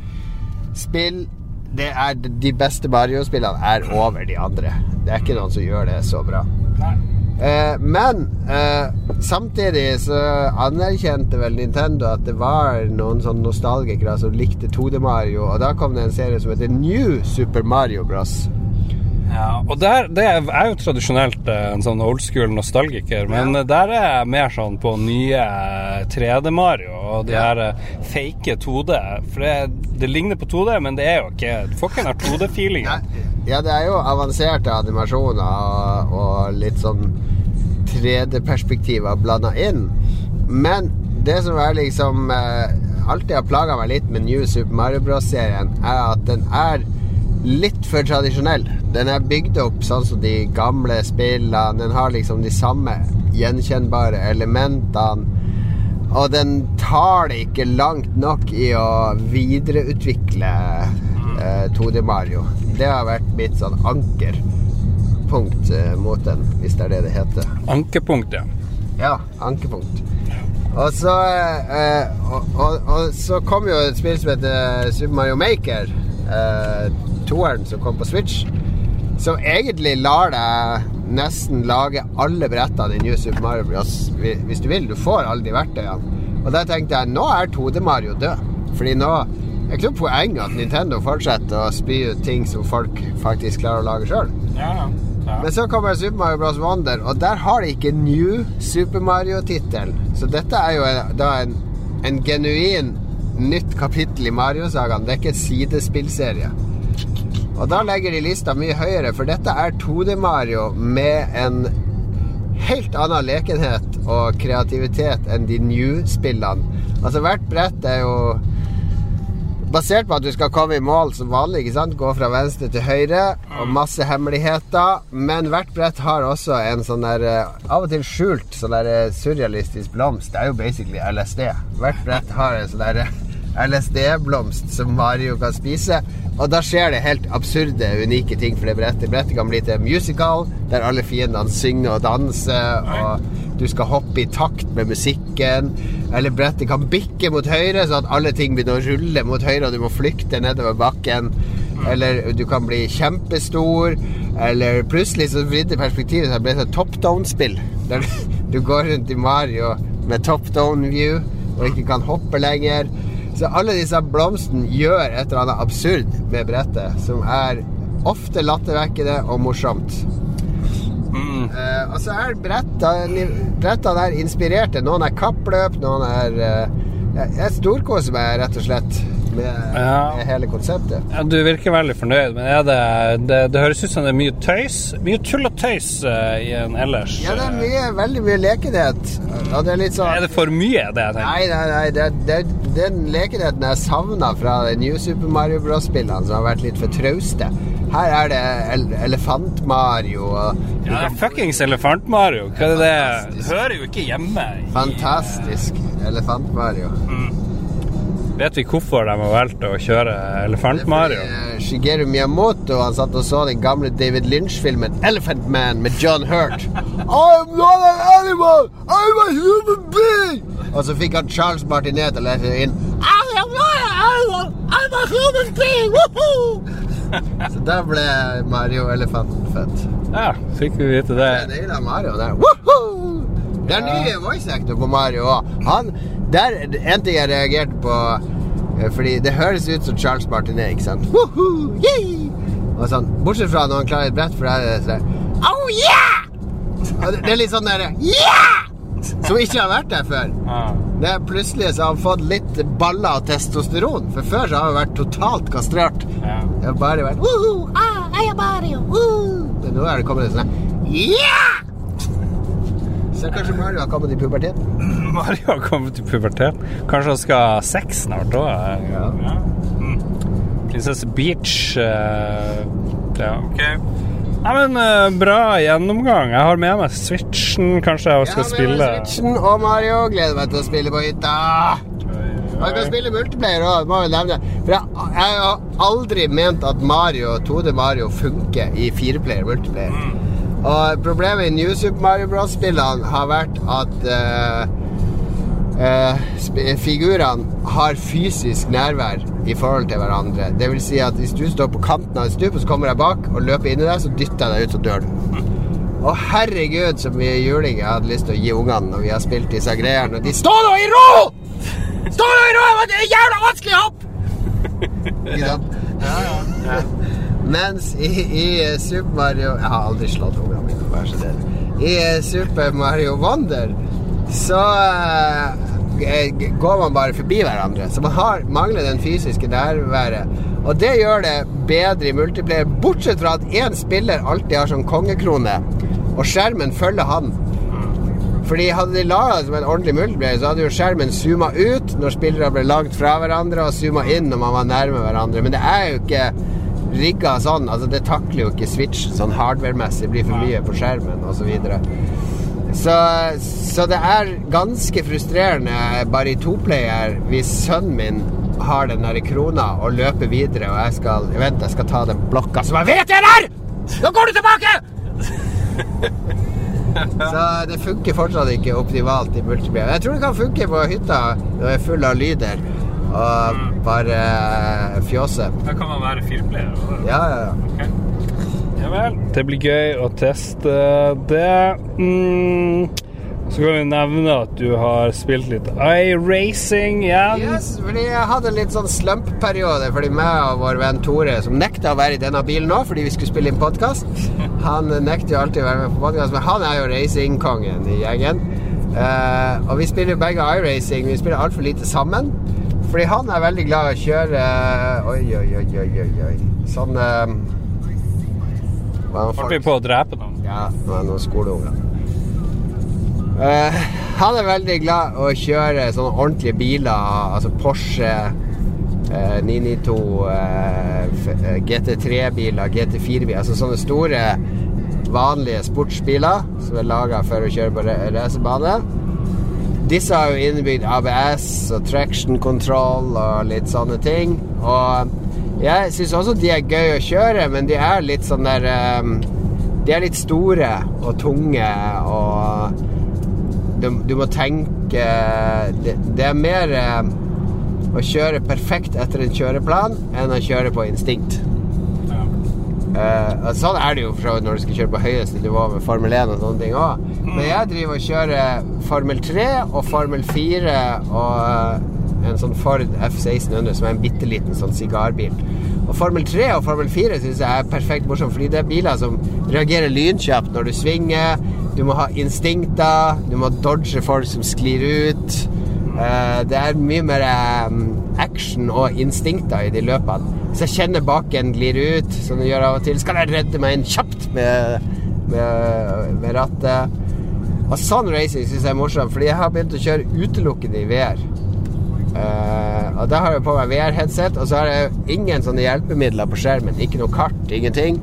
spill det er De beste Mario-spillene er over de andre. Det er ikke noen som gjør det så bra. Eh, men eh, samtidig så anerkjente vel Nintendo at det var noen sånn nostalgikere som likte 2D Mario, og da kom det en serie som heter New Super Mario Bros. Ja, og der, det er jeg er jo tradisjonelt eh, en sånn old school nostalgiker, men Ja. eh, der er jeg mer sånn på nye 3D-Mario og de Ja. her eh, fake 2D. For det, det ligner på 2D, men det er jo ikke Du får ikke den her 2D-feelingen. Ja, det er jo avanserte animasjoner og, og litt sånn 3D-perspektiver blanda inn. Men det som er liksom eh, alltid har plaga meg litt med New Super Mario Bros.-serien, er at den er litt for tradisjonell. Den er bygd opp sånn som de gamle spillene. Den har liksom de samme gjenkjennbare elementene. Og den tar det ikke langt nok i å videreutvikle eh, 2D Mario. Det har vært mitt sånn ankerpunkt eh, mot den, hvis det er det det heter. Ankepunkt, ja. Ja, ankepunkt. Og så eh, og, og, og så kom jo et spill som heter Super Mario Maker. Eh, toeren som kom på Switch. Som egentlig lar deg nesten lage alle brettene i New Super Mario Bros. Hvis du vil. Du får alle de verktøyene. Og da tenkte jeg nå er 2D Mario død. Fordi nå er ikke noe poeng at Nintendo fortsetter å spy ut ting som folk faktisk klarer å lage sjøl. ja, ja. Men så kommer Super Mario Bros. Wonder, og der har de ikke New Super Mario-tittelen. Så dette er jo en, da en, en genuin nytt kapittel i Mario-sagaen. Det er ikke en sidespillserie. Og da legger de lista mye høyere, for dette er 2D-Mario med en helt annen lekenhet og kreativitet enn de New-spillene. Altså, hvert brett er jo basert på at du skal komme i mål som vanlig. ikke sant? Gå fra venstre til høyre, og masse hemmeligheter. Men hvert brett har også en sånn der eh, Av og til skjult sånn der eh, surrealistisk blomst. Det er jo basically LSD. Hvert brett har en sånn der eh, LSD-blomst som Mario kan spise. Og da skjer det helt absurde, unike ting for det brettet. Brettet kan bli til musical der alle fiendene synger og danser, og du skal hoppe i takt med musikken. Eller brettet kan bikke mot høyre, så at alle ting begynner å rulle mot høyre, og du må flykte nedover bakken. Eller du kan bli kjempestor. Eller plutselig så vridde perspektivet seg det et top down-spill. Der du går rundt i Mario med top down view og ikke kan hoppe lenger. Så alle disse blomstene gjør et eller annet absurd med brettet, som er ofte lattervekkende og morsomt. Mm. Eh, og så er brettene brettene er inspirerte. Noen er kappløp, noen er uh, Jeg storkoser meg rett og slett. Med, Ja. med hele konseptet. Ja, du virker veldig fornøyd, men det, det, det høres ut som det er mye tøys? Mye tull og tøys uh, i en ellers Ja, det er eh, mye, veldig mye lekenhet. Det er sånn Er det for mye, det jeg tenker? Nei, nei, nei. Det, det, den lekenheten jeg savna fra New Super Mario Bros.-spillene, som har vært litt for trauste. Her er det el Elefant-Mario Ja, det er fuckings Elefant-Mario. Hva er det? Hører jo ikke hjemme Fantastisk Elefant-Mario. Vet vi hvorfor de har valgt å kjøre Elefant-Mario? Eh, Shigeru Miyamoto han satt og så den gamle David Lynch-filmen 'Elephant Man' med John Hurt. I'm not an animal! I'm a human being! Og så fikk han Charles Martinet til å lese inn I am not an animal! I'm a human being! Woohoo! så da ble Mario-elefanten født. Ja, fikk vi vite det. Jeg naila Mario der. Woohoo! Det er ny voice actor på Mario òg. Han der, En ting jeg reagerte på eh, Fordi det høres ut som Charles Martinet, ikke sant? Woohoo! Yay! Og sånn, Bortsett fra når han klarer et brett, for da er det sånn Oh yeah! Det, det er litt sånn derre Yeah! Som ikke har vært der før. Det er Plutselig så har han fått litt baller av testosteron. For før så har han vært totalt kastrert. Ja. Det har bare vært Woohoo! Ah, jeg er Mario! Men Nå er det kommet en sånn Yeah! Så kanskje Mario har kommet i pubertet? Mario har kommet i pubertet. Kanskje han skal ha sex snart òg? Ja. Mm. Prinsesse Beach uh, Ja, OK. Nei, men uh, Bra gjennomgang. Jeg har med meg Switchen. Kanskje jeg skal spille Switchen og Mario. Gleder meg til å spille på hytta. Man kan spille multiplayer òg, må jeg nevne. For jeg, jeg har aldri ment at Mario, 2D Mario funker i fireplayer multiplayer. Og problemet i New Super Mario Bros.-spillene har vært at uh, uh, figurene har fysisk nærvær i forhold til hverandre. Det vil si at hvis du står på kanten av et stup, og så kommer jeg bak og løper inn i deg, så dytter jeg deg ut, så dør du. Å herregud, så mye juling jeg hadde lyst til å gi ungene når vi har spilt disse greiene. Og de Stå nå i ro! Stå nå i ro! Det er jævla vanskelig hopp! Ikke sant? Mens i, i Super Mario Jeg har aldri slått ungene mine, vær så snill. I eh, Super Mario Wonder så eh, går man bare forbi hverandre. Så man har, mangler den fysiske nærværet. Og det gjør det bedre i multiplayer, bortsett fra at én spiller alltid har sånn kongekrone, og skjermen følger han. Fordi Hadde de laga det som en ordentlig multiplayer, så hadde jo skjermen zooma ut når spillere ble langt fra hverandre, og zooma inn når man var nærme hverandre. Men det er jo ikke rigga sånn. Altså Det takler jo ikke Switch sånn hardware-messig. Blir for mye på skjermen osv. Så, videre. så Så det er ganske frustrerende bare i toplayer hvis sønnen min har den der krona og løper videre, og jeg skal Vent, jeg skal ta den blokka som jeg vet er der! Nå går du tilbake! Så det funker fortsatt ikke optimalt i multiplayer. Jeg tror det kan funke på hytta når det er full av lyder og bare fjåse. Da kan man være fireplayer. Ja, ja, ja. Ja vel. Det blir gøy å teste det. Mm. Så kan vi nevne at du har spilt litt iRacing igjen. Yes, fordi jeg hadde en litt sånn slump-periode fordi meg og vår venn Tore, som nekta å være i denne bilen nå fordi vi skulle spille inn podkast Han nekter jo alltid å være med på podkast, men han er jo racingkongen i gjengen. Uh, og vi spiller jo begge iRacing. Vi spiller altfor lite sammen. Fordi han er veldig glad i å kjøre Oi, oi, oi, oi, oi, oi. Sånn um, er Holdt vi på å drepe noen? ja, det var noen skoleunger. Uh, han er veldig glad i å kjøre sånne ordentlige biler, altså Porsche eh, 992, eh, eh, GT3-biler, GT4-biler, altså sånne store, vanlige sportsbiler som er laga for å kjøre på ra- racerbane. Disse har jo innebygd ABS og traction control og litt sånne ting. Og jeg syns også de er gøy å kjøre, men de er litt sånn der eh, De er litt store og tunge og du, du må tenke det, det er mer eh, å kjøre perfekt etter en kjøreplan enn å kjøre på instinkt. Eh, sånn er det jo fra når du skal kjøre på høyeste nivå med Formel 1 og sånne ting òg. Men jeg driver og kjører Formel 3 og Formel 4 og uh, en sånn Ford F1600 som er en bitte liten sånn sigarbil. Og Formel 3 og Formel 4 syns jeg er perfekt morsomt, fordi det er biler som reagerer lynkjapt når du svinger. Du må ha instinkter, du må dodge folk som sklir ut. Uh, det er mye mer um, action og instinkter i de løpene. Hvis jeg kjenner baken glir ut, som det gjør av og til, så kan jeg redde meg inn kjapt med, med, med rattet. Og sånn racing syns jeg er morsomt, fordi jeg har begynt å kjøre utelukkende i VR. Uh, og da har jeg på meg VR-headset, og så har jeg ingen sånne hjelpemidler på skjermen. Ikke noe kart, ingenting.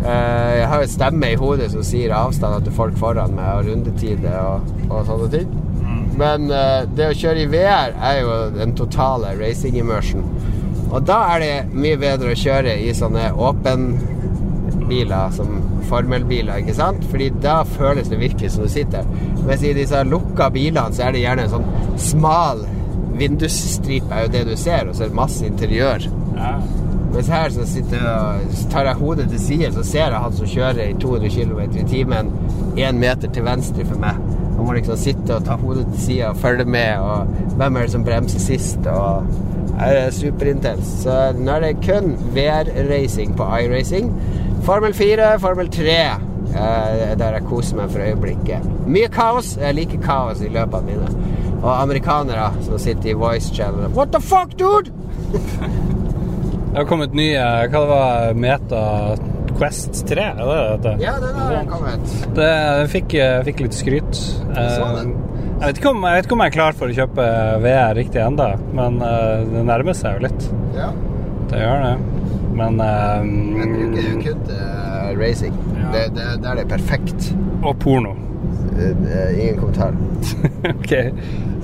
Uh, jeg har en stemme i hodet som sier avstander til folk foran meg, og rundetider og, og sånne ting. Men uh, det å kjøre i VR er jo den totale racing immersion. Og da er det mye bedre å kjøre i sånne åpenbiler som formelbiler, ikke sant? Fordi da føles det virkelig som du sitter. Mens i disse lukka bilene så er det gjerne en sånn smal vindusstripe er jo det du ser, og så er det masse interiør. Ja. Mens her så, sitter, jeg- så tar jeg hodet til side, så ser jeg han som kjører i 200 km i timen én meter til venstre for meg. Han må liksom sitte og ta hodet til side og følge med, og hvem er det som bremser sist? og er superintens. Så nå er det kun VR-racing på iRacing. Formel 4, Formel 3, eh, der jeg koser meg for øyeblikket. Mye kaos. Jeg liker kaos i løpene mine. Og amerikanere som sitter i voice channel. What the fuck, dude? Det har kommet nye Hva det var Meta Quest 3? Er det det? Ja, den har kommet. Det, fikk, fikk litt skryt. så den. Eh, Jeg vet, om, jeg vet ikke om jeg er klar for å kjøpe VR riktig ennå, men uh, det nærmer seg jo litt. Ja. Det gjør det. Men bruker jo eh, kun til eh, racing. Ja. Det, det, der er det perfekt. Og porno. Eh, ingen kommentar. ok.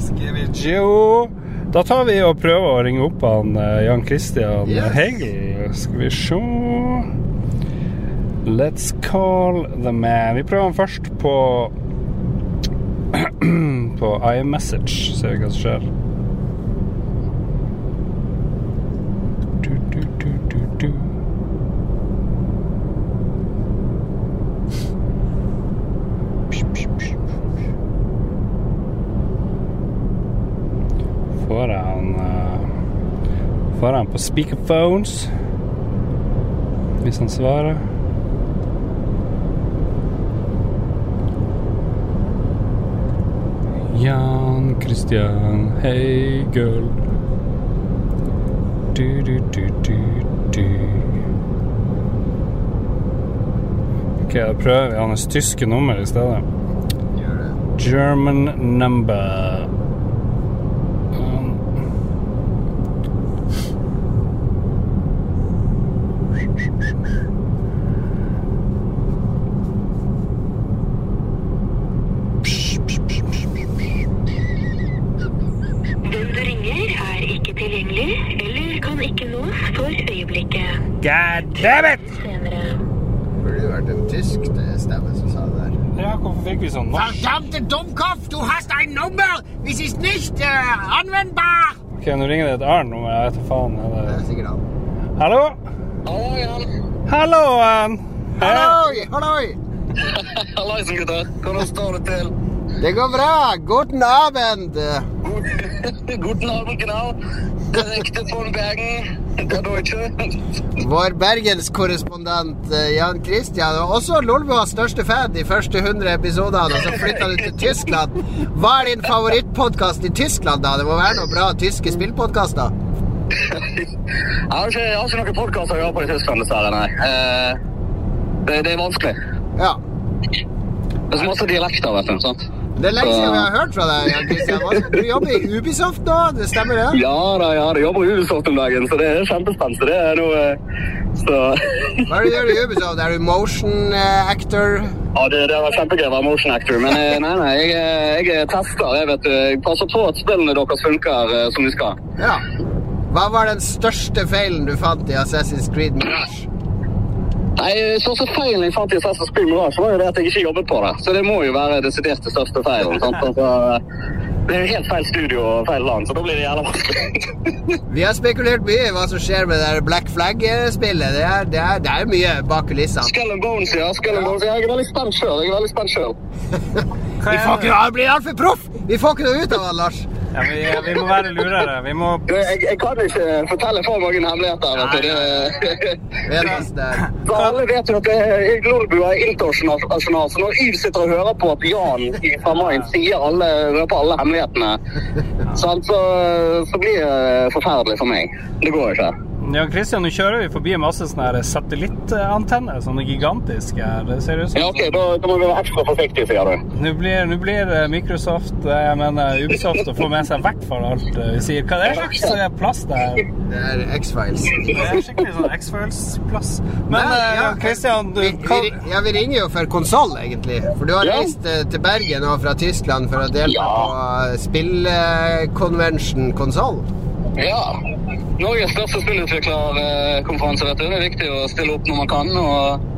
Skal vi jo Da tar vi og prøver å ringe opp han Jan Christian Yes. Hegel. Skal vi se Let's call the man. Vi prøver han først på På iMessage. Ser vi hva som skjer. Får han eh, Får han på speakerphones? Hvis han svarer. Jan hey girl. Du, du, du, du, du. Ok, da prøver vi hans tyske nummer i stedet. German number. Um, Den du ringer er ikke tilgjengelig eller kan ikke nås for øyeblikket. God damn it! Senere. Burde jo vært en tysk det stemme som sa det der. Ja, hvorfor fikk vi sånn norsk? Verdammte Dummkopf, du hast ein Nummer! Es ist nicht äh, anwendbar! Det et ØRN-nummer, Jeg vet faen. Er Det det... er sikkert han. Hallo? Hallo Jan! Hallo, um, Halloi! Halloi! Hallaisen, gutter. Hvordan står det til? Det går bra. Guten Abend. Guten Abend, genau. Direkte von Bergen. Vår bergenskorrespondent eh, Jan Christian, og også Lolbuas største fan de første 100 episodene, og så flytta du til Tyskland. Hva er din favorittpodkast i Tyskland, da? Det må være noen bra tyske spillpodkaster? Jeg jeg har ikke noen podkaster å gjøre på i Tyskland, dessverre. Nei. Eh, det, det er vanskelig. Ja. Det er så masse dialekter, vet du. sant? Det er lenge siden vi har hørt fra deg, Christian. Du jobber i Ubisoft nå, det stemmer det? Ja da, ja, jeg jobber i Ubisoft om dagen, så det er kjempespennende. Det er noe eh, Så Hva er det du gjør i Ubisoft? Er du motion eh, actor? Ja, det, det var kjempegøy å være motion actor, men eh, nei, nei, jeg, jeg er tester. Jeg vet, jeg passer på at spillene deres funker som de skal. Ja. Hva var den største feilen du fant i Assassin's Creed Mirage? Nei, Største feilen jeg fant i Assassin's Creed Mirage, var jo det at jeg ikke jobbet på det. Så det må jo være desidert det største feilen. sant? Altså, det er jo helt feil studio og feil land, så da blir det jævla vanskelig. Vi har spekulert mye i hva som skjer med det der Black Flag-spillet. Det, det, det er mye bak kulissene. Skull and Bones, ja. Skull and Bones. Ja, Jeg er veldig spent sjøl. Jeg er veldig spent sjøl. Vi får ikke, han blir altfor proff! Vi får ikke noe ut av det, Lars. Ja, vi, vi må være lurere. Vi må Du, Jeg, jeg kan ikke fortelle for mange hemmeligheter. Vet du. Det, så alle vet jo at det er er internasjonal, så når Yv sitter og hører på at Jan fra Main sier alle, røper alle hemmelighetene, så, så blir det forferdelig for meg. Det går ikke. Jan Christian, nå kjører vi forbi masse sånne her satellittantenner. Sånne gigantiske. her. Det ser ut som Ja, ok, da, da må vi være ekstra forsiktige, sier du. Nå blir, nå blir eh, Microsoft, eh, jeg mener Ubisoft, å få med seg i hvert fall alt eh, vi sier. Hva er det slags eh, plass det er? Det er X-Files. Det er skikkelig sånn X-Files-plass. Men Nei, eh, ja, Jan Christian, du vi, kan... vi, ja, vi ringer jo for konsoll, egentlig. For du har Ja. reist eh, til Bergen og fra Tyskland for å delta Ja. på eh, spillkonvensjon konsoll. Ja. Norges største spillutviklerkonferanse, vet du. Det er viktig å stille opp når man kan. og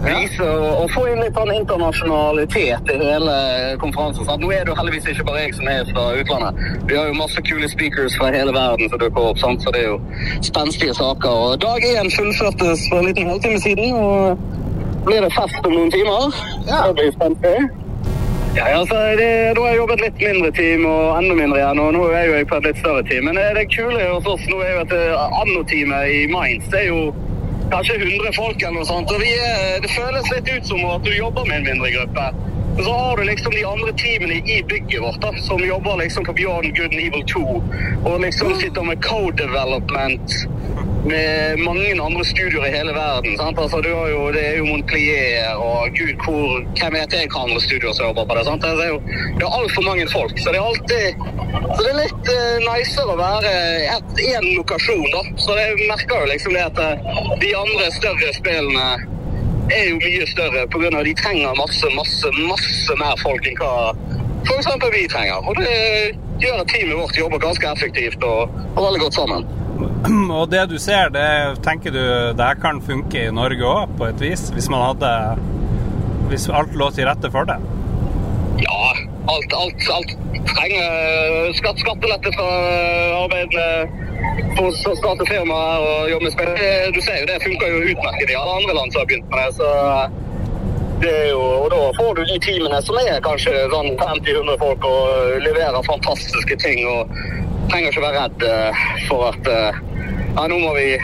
vise og få inn litt sånn internasjonalitet i hele konferansen. Sant? Nå er det jo heldigvis ikke bare jeg som er fra utlandet. Vi har jo masse kule speakers fra hele verden som dukker opp, sant? så det er jo spenstige saker. Og dag én fullførtes for en liten halvtime siden, og blir det fest om noen timer. Ja. Det blir spenstig. Ja, altså, det, Da har jeg jobbet litt mindre team og enda mindre igjen, og nå er jo jeg på et litt større team. Men det, kule hos oss nå er jo at eh, anno-teamet i Mainz det er jo kanskje 100 folk eller noe sånt. og vi er, Det føles litt ut som at du jobber med en mindre gruppe. Så har du liksom de andre teamene i bygget vårt da, som jobber liksom på Beyond Good and Evil 2, og liksom sitter med code development med mange andre studioer i hele verden. Sant? Altså, du har jo, det er jo Montpellier og gud, hvor, hvem vet jeg hva andre studioer som jobber på det. Sant? Det er jo det er altfor mange folk, så det er alltid så det er litt uh, nicer å være én lokasjon, da. Så jeg merker jo liksom det at eh, de andre større spillene er jo mye større pga. de trenger masse, masse, masse mer folk enn hva f.eks. vi trenger. Og det gjør at teamet vårt jobber ganske effektivt og, og veldig godt sammen. Og det du ser, det tenker du det kan funke i Norge òg, på et vis? Hvis man hadde Hvis alt lå til rette for det? Alt, alt, alt trenger skatt, skattelette fra arbeidende for å starte og jobbe med spill. Du ser jo det funker jo utmerket i alle andre land som har begynt med det. så det er jo, og Da får du de teamene som er kanskje sånn 50-100 folk og leverer fantastiske ting. og Trenger ikke være redd eh, for at eh, ja, nå må vi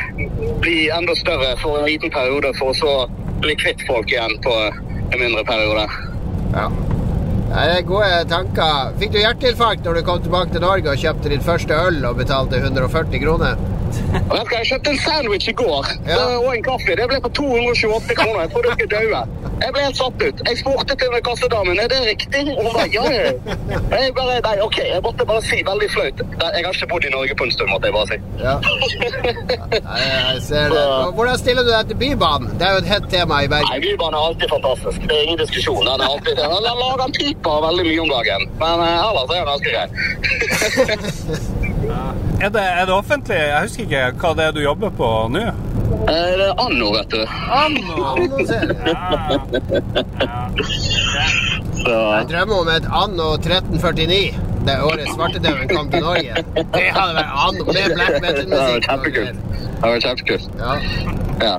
bli enda større for en liten periode, for å så bli kvitt folk igjen på en mindre periode. Ja. Er gode tanker. Fikk du hjerteinfarkt når du kom tilbake til Norge og kjøpte din første øl og betalte 140 kroner? Vet Jeg kjøpte en sandwich i går Ja. og en kaffe. Det ble på 228 kroner. Jeg trodde skulle daue. Jeg ble helt satt ut. Jeg spurte til kassedamen er det riktig. Og hun bare ja. Jeg bare, nei, ok, jeg måtte bare si veldig flaut. Jeg har ikke bodd i Norge på en stund, måtte jeg bare si. Ja. Nei, jeg ser det. Hvordan stiller du deg til Bybanen? Det er jo et hett tema i Nei, Bybanen er alltid fantastisk. Det er ingen diskusjon. Den er alltid, den lager piper veldig mye om dagen. Men eh, ellers er den ganske grei. Er det, er det offentlig? Jeg husker ikke hva det er du jobber på nå? Eh, Det er anno, vet du. Anno! Annonserer. Så, Jeg drømmer om et anno 1349. Det året svartedauden kom til Norge. Det hadde vært anno med black metal-musikk. Det vært kjempekult. Ja.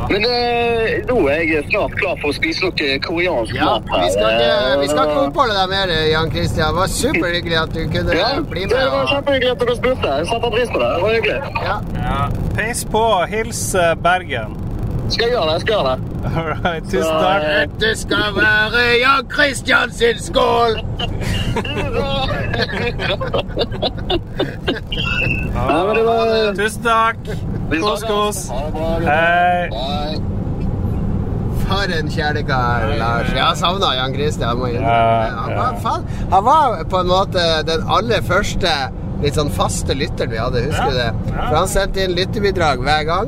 Ja. Men eh, nå er jeg snart klar for å spise noe koreansk ja. mat. her. Vi skal ikke, vi skal ikke oppholde deg mer, Jan Christian. Det var superhyggelig at du kunne Ja, bli det var Og, kjempehyggelig at du spurte. Jeg satte pris på det. Det var hyggelig. ja. Ja. Peis på. Hils eh, Bergen. Skal jeg gjøre det? Jeg skal gjøre det. All right, tusen takk. Dette skal være Jan Christian sin skål! Ja, men det var Tusen takk. Vi Kos, snakkes. kos. Hei. For en kjælekar, Lars. Jeg har savna Jan Christian. Han, var, faen, han var på en måte den aller første litt sånn faste lytteren vi hadde, husker du det? For han sendte inn lyttebidrag hver gang.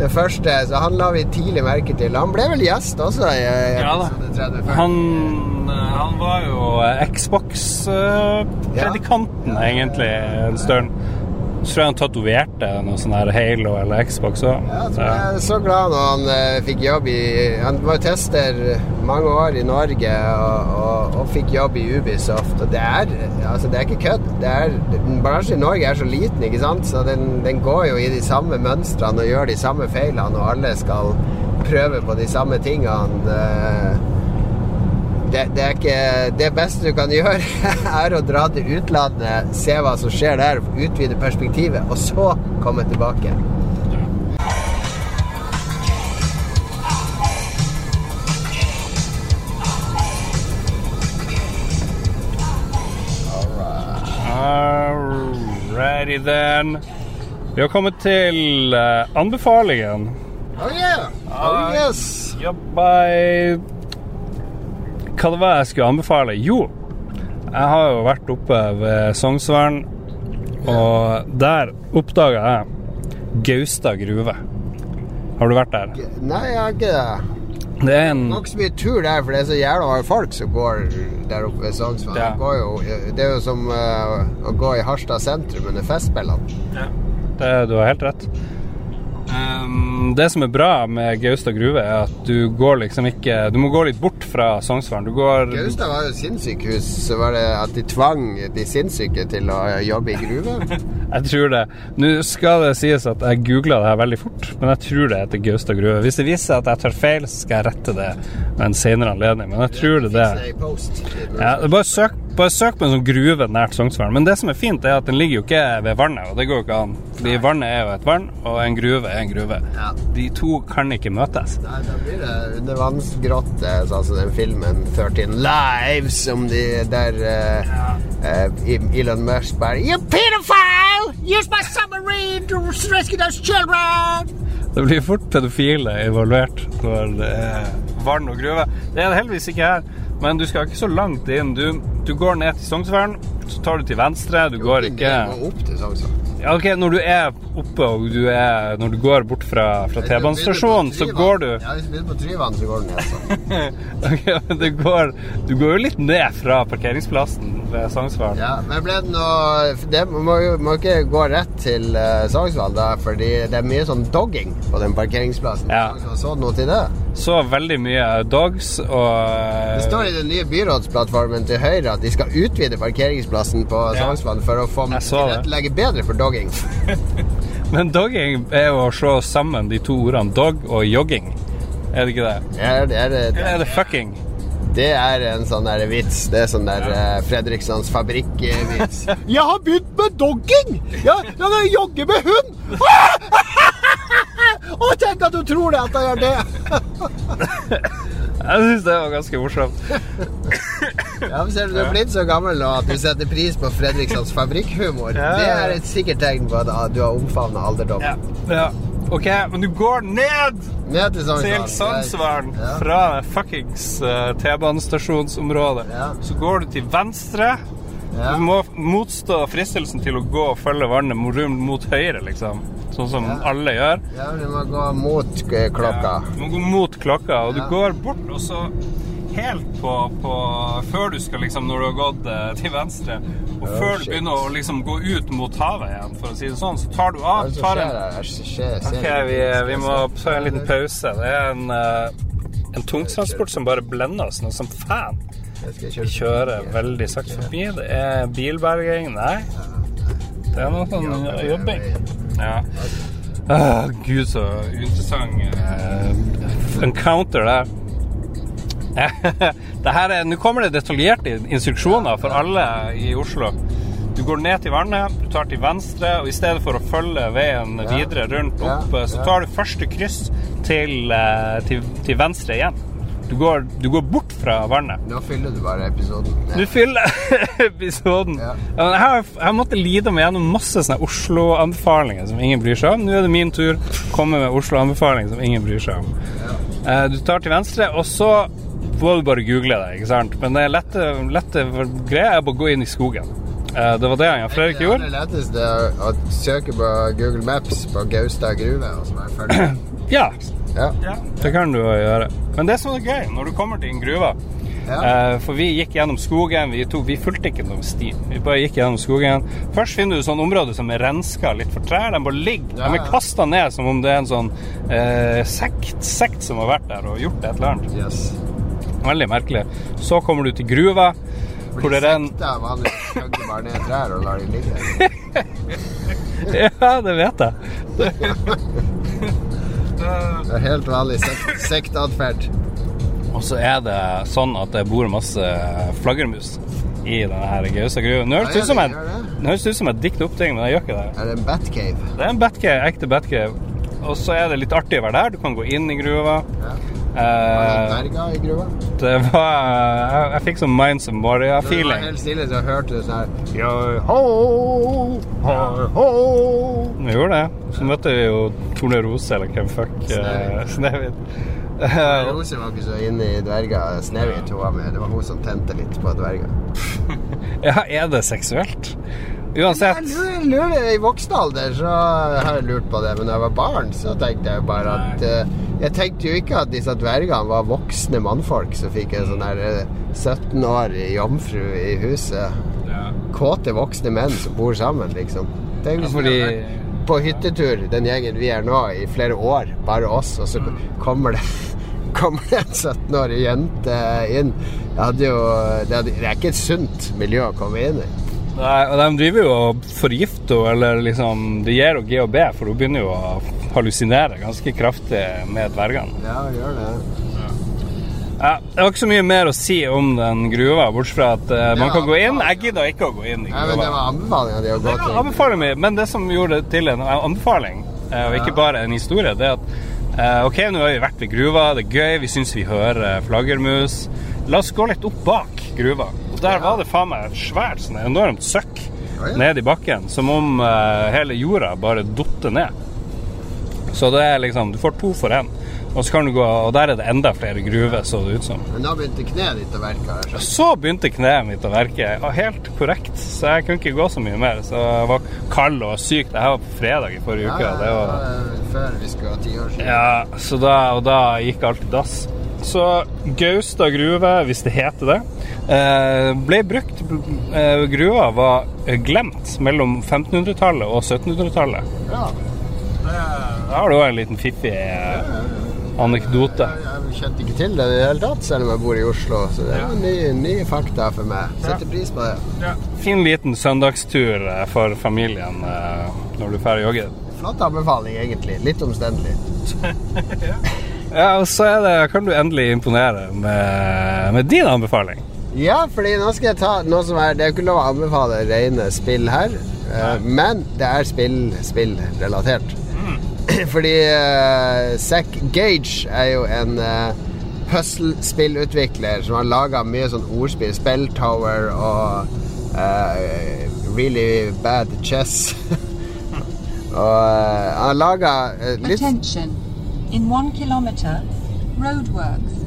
Det første, så han la vi tidlig merke til. Han ble vel gjest også i episode 30. Han, eh, han var jo eh, Xbox-predikanten, egentlig, en stund. Så tror jeg han tatoverte noe sånn her Halo eller Xbox òg. Ja, så jeg er så glad når han eh, fikk jobb i Han var tester mange år i Norge og, og, og fikk jobb i Ubisoft. Og det er altså det er ikke kødd. Det er, bransjen i Norge er så liten, ikke sant? så den, den går jo i de samme mønstrene og gjør de samme feilene, og alle skal prøve på de samme tingene. eh. Det, det er ikke Det beste du kan gjøre, er å dra til utlandet, se hva som skjer der, utvide perspektivet, og så komme tilbake. Alrighty then. Vi har kommet til eh, anbefalingen. Oh yeah! Oh yes! Jobbai Hva det var jeg skulle anbefale? Jo, jeg har jo vært oppe ved Sognsvern, og der oppdaga jeg Gaustad gruve. Har du vært der? Nei, jeg har ikke det. Det er en Nok så mye tur der, for det er så jævla mange folk som går der oppe ved Sognsvann. Ja. Det Det er jo som uh, å gå i Harstad sentrum under Festspillene. det, Du har helt rett. Um, det som er bra med Gaustad gruve, er at du går liksom ikke Du må gå litt bort fra Sognsvann. Du går Gaustad var jo sinnssykehus. Så var det at de tvang de sinnssyke til å jobbe i gruve. Jeg tror det. Nå skal det sies at jeg googla det her veldig fort, men jeg tror det heter Gaustad gruve. Hvis det viser seg at jeg tar feil, skal jeg rette det ved en senere anledning, men jeg tror det er det. Ja, det bare, søk, bare søk på en sånn gruve nært Sognsvann. Men det som er fint, er at den ligger jo ikke ved vannet, og det går jo ikke an. Fordi vannet er jo et vann, og en gruve er en gruve. Ja. De to kan ikke møtes. Nei, da blir det undervannsgrotte, altså den filmen 13 Lives, om de der uh, ja. uh, Elon Musk bare You Pedophile! Use my submarine to rescue those children! Det blir fort pedofile involvert når det er vann og gruve. Det er det heldigvis ikke her, men du skal ikke så langt inn. Du, du går ned til Sognsvann, så tar du til venstre. Du går ikke opp til Sognsvann. Ja, ok, Når du er oppe og du er Når du går bort fra, fra T-banestasjonen, så går du Ja, hvis du begynner på Tryvann, så går du ned sånn. okay, men det går, Du går jo litt ned fra parkeringsplassen ved Sognsvann. Ja, men ble det noe Det må jo ikke gå rett til uh, Sognsvann, da, fordi det er mye sånn dogging på den parkeringsplassen. Ja. Så noe til det? Så veldig mye dogs og Det står i den nye byrådsplattformen til Høyre at de skal utvide parkeringsplassen på Sognsvann for å få det. tilrettelegge bedre for dogging. Men dogging er jo å slå sammen de to ordene dog og jogging. Er det ikke det? Er det, er det, Eller er det fucking? det er en sånn der vits. Det er sånn der eh, Fredrikssons fabrikk-vits. Jeg har begynt med dogging! Jeg, jeg jogger jogge med hund! Å, tenk at du tror det, at jeg gjør det! Jeg syns det var ganske morsomt. Ja, men ser du, du er blitt så gammel nå at du setter pris på Fredrikssons fabrikkhumor. Ja, Det er et sikkert tegn på at du har omfavna alderdom. Ja. ja. Ok, men du går ned Ned til. Sognsvann Ja. fra fuckings uh, T-banestasjonsområdet. Ja. Så går du til venstre. Ja. Du må motstå fristelsen til å gå og følge vannet mot, høyre, liksom. Sånn som Ja. alle gjør. Ja, du må gå mot klokka. Ja, Du må gå mot klokka, og du går bort, og så helt på, på Før du skal liksom Når du har gått eh, til venstre, og Oh, før du begynner å liksom gå ut mot havet igjen, for å si det sånn, så tar du av tar en, Ok, vi, vi må ta en liten pause. Det er en, eh, en tungtransport som bare blender oss noe som faen. Jeg Vi kjøre kjører veldig sakte forbi. Det er bilberging. Nei. Det er noe sånn jobbing. Ja. Ah, Gud, så interessant uh, encounter der. er, Nå kommer det detaljerte instruksjoner for alle i Oslo. Du går ned til vannet, du tar til venstre, og i stedet for å følge veien videre rundt opp, så tar du første kryss til, eh, til, til venstre igjen. Du går, du går bort fra vannet. Nå fyller du bare episoden. Du fyller episoden. Ja. Ja, jeg, har, jeg har måttet lide meg gjennom masse sånne Oslo-anbefalinger som ingen bryr seg om. Nå er det min tur å komme med Oslo-anbefalinger som ingen bryr seg om. Ja. du tar til venstre, og så må du bare google det. ikke sant? Men det lette, lette greia er bare å gå inn i skogen. Eh, det var det Jan Fredrik gjorde. Det letteste er å søke på Google Maps på Gaustad gruve, og så være ferdig. Ja, Ja. det kan du gjøre. Men det som er gøy når du kommer til en gruve Ja. Eh, for vi gikk gjennom skogen. Vi, tok, vi fulgte ikke noen sti. Vi bare gikk gjennom skogen. Først finner du sånn område som er renska litt for trær. De bare ligger. Ja, De er kasta ned som om det er en sånn eh, sekt, sekt som har vært der og gjort et eller annet. Yes. Veldig merkelig. Så kommer du til gruva, hvor det renner Sekta vanligvis hogger bare ned trær og lar de ligge. Ja, det vet jeg. Det er helt vanlig sekt- sektatferd. Og så er det sånn at det bor masse flaggermus i denne her Gaustad-gruva. Nå høres det ut som en, Gjør det? det ut som en dikt opp-ting, men jeg gjør ikke det. Er det en Batcave? Det er en Batcave, ekte Batcave. Og så er det litt artig å være der. Du kan gå inn i gruva. Ja. Eh, Dverger i gruva? det var Jeg, jeg fikk sånn Minds of Når det var Moria-feeling. helt stille, så hørte du sånn Yo, ho, ho, ho. Vi gjorde det. Så møtte vi jo Tornerose, eller hvem fuck eh, Snehvit. Eh, Rose var ikke så inne i dverger. Snehvit var med. Det var hun som tente litt på dverger. ja, er det seksuelt? Jeg Uansett. lurer, lurer, I voksen alder så har jeg lurt på det, men da jeg var barn, så tenkte jeg bare at uh, Jeg tenkte jo ikke at disse dvergene var voksne mannfolk som fikk en sånn der eh, 17-årig jomfru i huset. Kåte voksne menn som bor sammen, liksom. Tenk ja, fordi- på hyttetur, den gjengen vi er nå, i flere år, bare oss, og så kommer det Kommer det en 17-årig jente inn? Det, jo, det, hadde, det er ikke et sunt miljø å komme inn i. Nei, og de driver jo og forgifter henne, eller liksom Det gir henne GHB, for hun begynner jo å hallusinere ganske kraftig med dvergene. Ja, gjør det. Ja, det var ikke så mye mer å si om den gruva, bortsett fra at uh, man kan gå inn. Jeg gidder ikke å gå inn i Nei, men det var anbefalinga di å gå til. anbefaling min, men det som gjorde det til en anbefaling, uh, og ikke bare en historie, det er at uh, OK, nå har vi vært ved gruva, det er gøy, vi syns vi hører flaggermus. La oss gå litt opp bak gruva. Der var det faen meg et svært, sånn enormt søkk ja, ja. ned i bakken, som om uh, hele jorda bare dotter ned. Så det er liksom Du får to for én. Og så kan du gå, og der er det enda flere gruver, så det ut som. Men da begynte kneet ditt å verke. skjønt. Så begynte kneet mitt å verke. Helt korrekt. Så jeg kunne ikke gå så mye mer. Så jeg var kald og syk. Det her var på fredag i forrige uke. ja, Det var, før vi skulle ha ti år siden. ja, så da, og da gikk alt i dass. Så Gaustad gruve, hvis det heter det, eh, ble brukt eh, Gruva var glemt mellom 1500-tallet og 1700-tallet. Ja. Da har du også en liten fiffig eh, anekdote. Jeg kjente ikke til det i det hele tatt, selv om jeg bor i Oslo. Så det er nye, nye fakta for meg. Setter pris på det. Fin liten søndagstur for familien når du drar og jogger. Flott anbefaling, egentlig. Litt omstendelig. Ja, og så er det, kan du endelig imponere med, med din anbefaling. Ja, fordi nå skal jeg ta noe som er Det er ikke lov å anbefale rene spill her, eh, men det er spill spillrelatert. fordi uh, Zack Gage er jo en uh, puzzlespillutvikler som har laga mye sånn ordspill. Spelltower og uh, Really Bad Chess. og uh, han har laga litt Attention. In one kilometer, roadworks.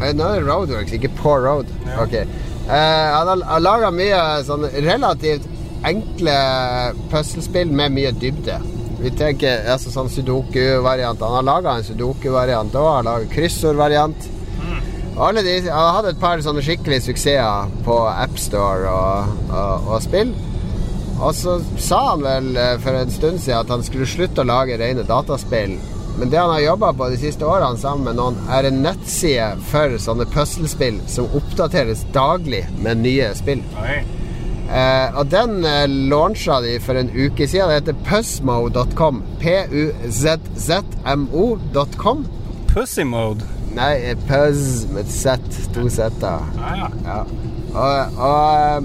Nå er det Roadworks, ikke på Road. Ok. Eh, han har, har laga mye sånn relativt enkle puslespill med mye dybde. Vi tenker altså sånn sudoku-variant. Han har laga en sudoku-variant òg. Han har laga kryssord-variant. Og Alle de, han hadde et par sånne skikkelige suksesser på AppStore og, og, og spill. Og så sa han vel eh, for en stund siden at han skulle slutte å lage rene dataspill. Men det han har jobba på de siste årene sammen med noen, er en nettside for sånne puslespill som oppdateres daglig med nye spill. Eh, og den eh, launcha de for en uke siden. Det heter puzzmo.com. P-u-z-z-m-o.com. Pussymode? Nei, eh, Puzz med Z. To Z-er. Ah, ja. Ja. Og, og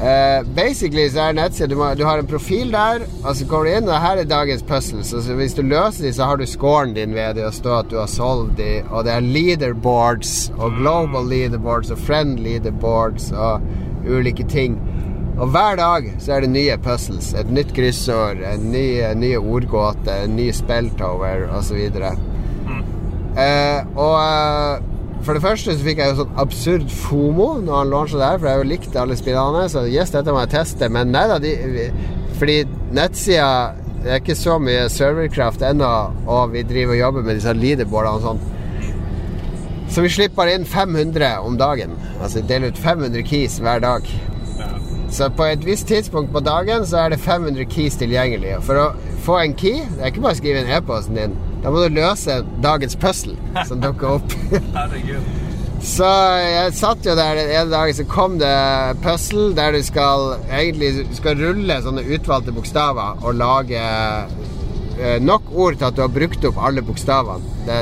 eh, basically så er nettsida du, du har en profil der, og så går du inn, og her er dagens puzzles. Og hvis du løser de, så har du scoren din ved det å stå at du har solgt de, og det er leaderboards og global leaderboards og friend leaderboards og ulike ting. Og hver dag så er det nye puzzles. Et nytt kryssord, en ny, nye ordgåte, en ny spelltower osv. Eh, og eh, for det første så fikk jeg jo sånn absurd FOMO når han launcha det her, for jeg har jo likt alle spillene. Så yes, dette må jeg teste. Men nei da, de, fordi nettsida Det er ikke så mye serverkraft ennå, og vi driver og jobber med disse leaderboardene og sånn. Så vi slipper inn 500 om dagen. Altså deler ut 500 keys hver dag. Så på et visst tidspunkt på dagen så er det 500 keys tilgjengelig. For å få en key, det er ikke bare å skrive inn e-posten din. Da må du løse dagens puzzle som dukker opp. Så jeg satt jo der den ene dagen, så kom det puzzle der du skal egentlig skal rulle sånne utvalgte bokstaver og lage eh, nok ord til at du har brukt opp alle bokstavene. Det,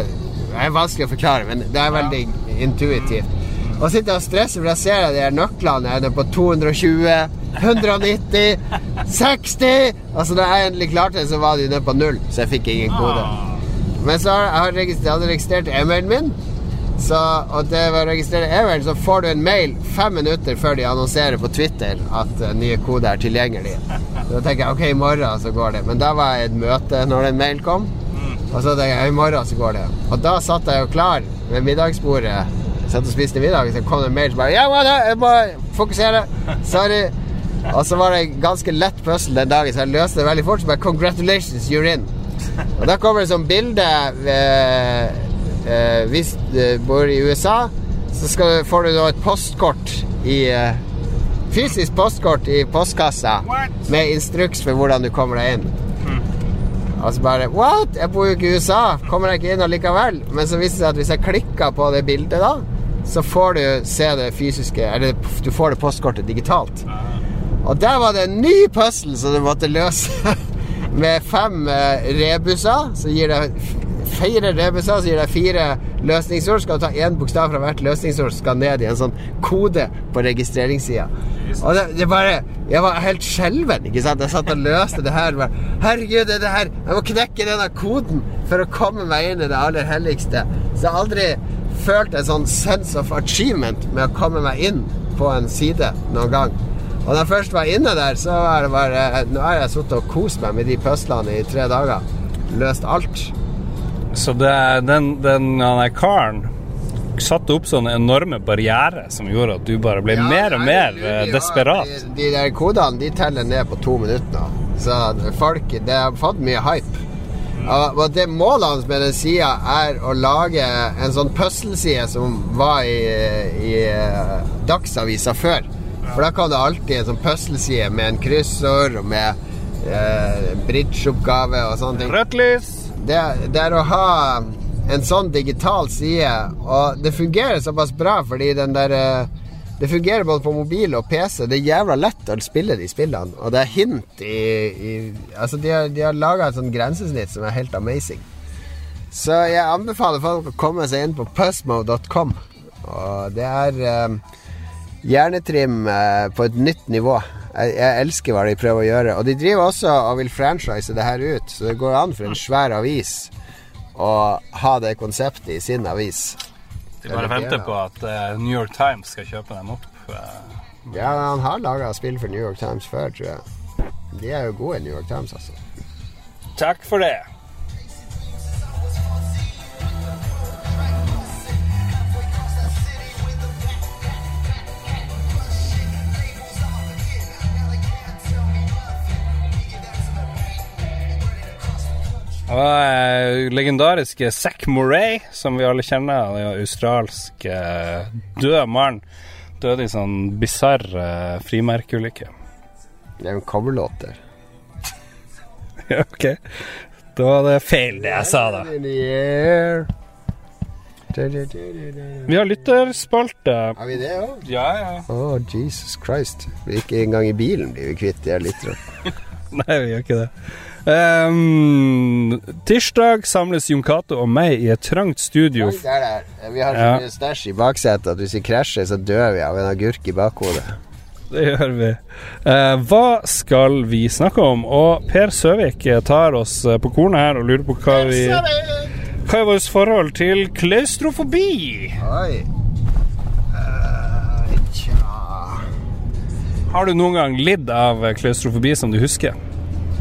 er vanskelig å forklare, men det er veldig intuitivt. Og sitter jeg og stresser, for jeg ser de nøklene er på 220, 190, 60 Altså, da jeg endelig klarte det, så var de nede på null, så jeg fikk ingen kode. Men så har jeg registrert, jeg hadde registrert e-mailen min. Så, og det var å registrere e-mail, så får du en mail fem minutter før de annonserer på Twitter at uh, nye koder er tilgjengelig. Så da tenker jeg ok, i morgen så går det. Men da var jeg i et møte når den mail kom. Og så tenkte jeg i morgen så går det. Og da satt jeg jo klar ved middagsbordet. Satt og spiste middag, så kom det en mail som bare Ja, må jeg, jeg må fokusere. Sorry. Og så var det ganske lett puzzle den dagen, så jeg løste det veldig fort. Så bare Congratulations, you're in. Og da kommer det sånn bilde eh, eh, Hvis du bor i USA, så skal, du- får du da et postkort i eh, Fysisk postkort i postkassa med instruks for hvordan du kommer deg inn. Og så bare What? Jeg bor jo ikke i USA. Kommer jeg ikke inn allikevel? Men så viste det seg at hvis jeg klikker på det bildet, da, så får du se det fysiske Eller du får det postkortet digitalt. Og der var det en ny puzzle som du måtte løse. Med fem eh, rebuser, så gir det fire rebuser, så gir det fire løsningsord. Skal du ta én bokstav fra hvert løsningsord, skal ned i en sånn kode på registreringssida. Og det, det bare Jeg var helt skjelven, ikke sant? Jeg satt og løste det her. Bare, Herregud, er det her Jeg må knekke denne koden for å komme meg inn i det aller helligste. Så jeg har aldri følt en sånn sense of achievement med å komme meg inn på en side noen gang. Og da jeg først var inne der, så var det bare Nå har jeg sittet og kost meg med de puslene i tre dager. Løst alt. Så det, den, den der karen satte opp sånne enorme barrierer som gjorde at du bare ble Ja, mer og mer du- eh, de- desperat. De, de der kodene de teller ned på to minutter nå. Så folk Det har fått mye hype. Og og det Målet hans med den sida er å lage en sånn puzzle-side som var i, i eh, Dagsavisa før. For da kan det alltid en sånn puzzle-side med en kryssord og med eh, bridge-oppgave og sånne ting Rødt lys! det, det er å ha en sånn digital side, og det fungerer såpass bra fordi den der eh, Det fungerer både på mobil og PC. Det er jævla lett å spille de spillene, og det er hint i, i Altså, de har, de har laga et sånt grensesnitt som er helt amazing. Så jeg anbefaler folk å komme seg inn på puzzmo.com, og det er eh, hjernetrim eh, på et nytt nivå. Jeg, jeg elsker hva de prøver å gjøre. Og de driver også og vil franchise det her ut, så det går an for en svær avis å ha det konseptet i sin avis. De bare venter på at uh, New York Times skal kjøpe dem opp. Uh, Ja, han har laga spill for New York Times før, tror jeg. De er jo gode, New York Times, altså. Takk for det. Det var legendariske Zack Moray, som vi alle kjenner. Han er australsk eh, død mann. Døde i sånn bisarr eh, frimerkeulykke. Det er jo coverlåter. Ja, ok. Da var det feil, det jeg sa, da. Vi har lytterspalte. Har vi det òg? Ja, ja. Oh, Jesus Christ. Vi ikke engang i bilen blir vi kvitt de lytterne. Nei, vi gjør ikke det. Ehm, tirsdag samles Jon Cato og meg i et trangt studio. Oi, der, der. Vi har så Ja. mye stæsj i baksetet at hvis vi krasjer, så dør vi av en agurk i bakhodet. Det gjør vi. Uh, hva skal vi snakke om? Og Per Søvik tar oss eh, på kornet her og lurer på hva vi Hva er vårt forhold til klaustrofobi? Oi. Eh, tja Har du noen gang lidd av klaustrofobi som du husker?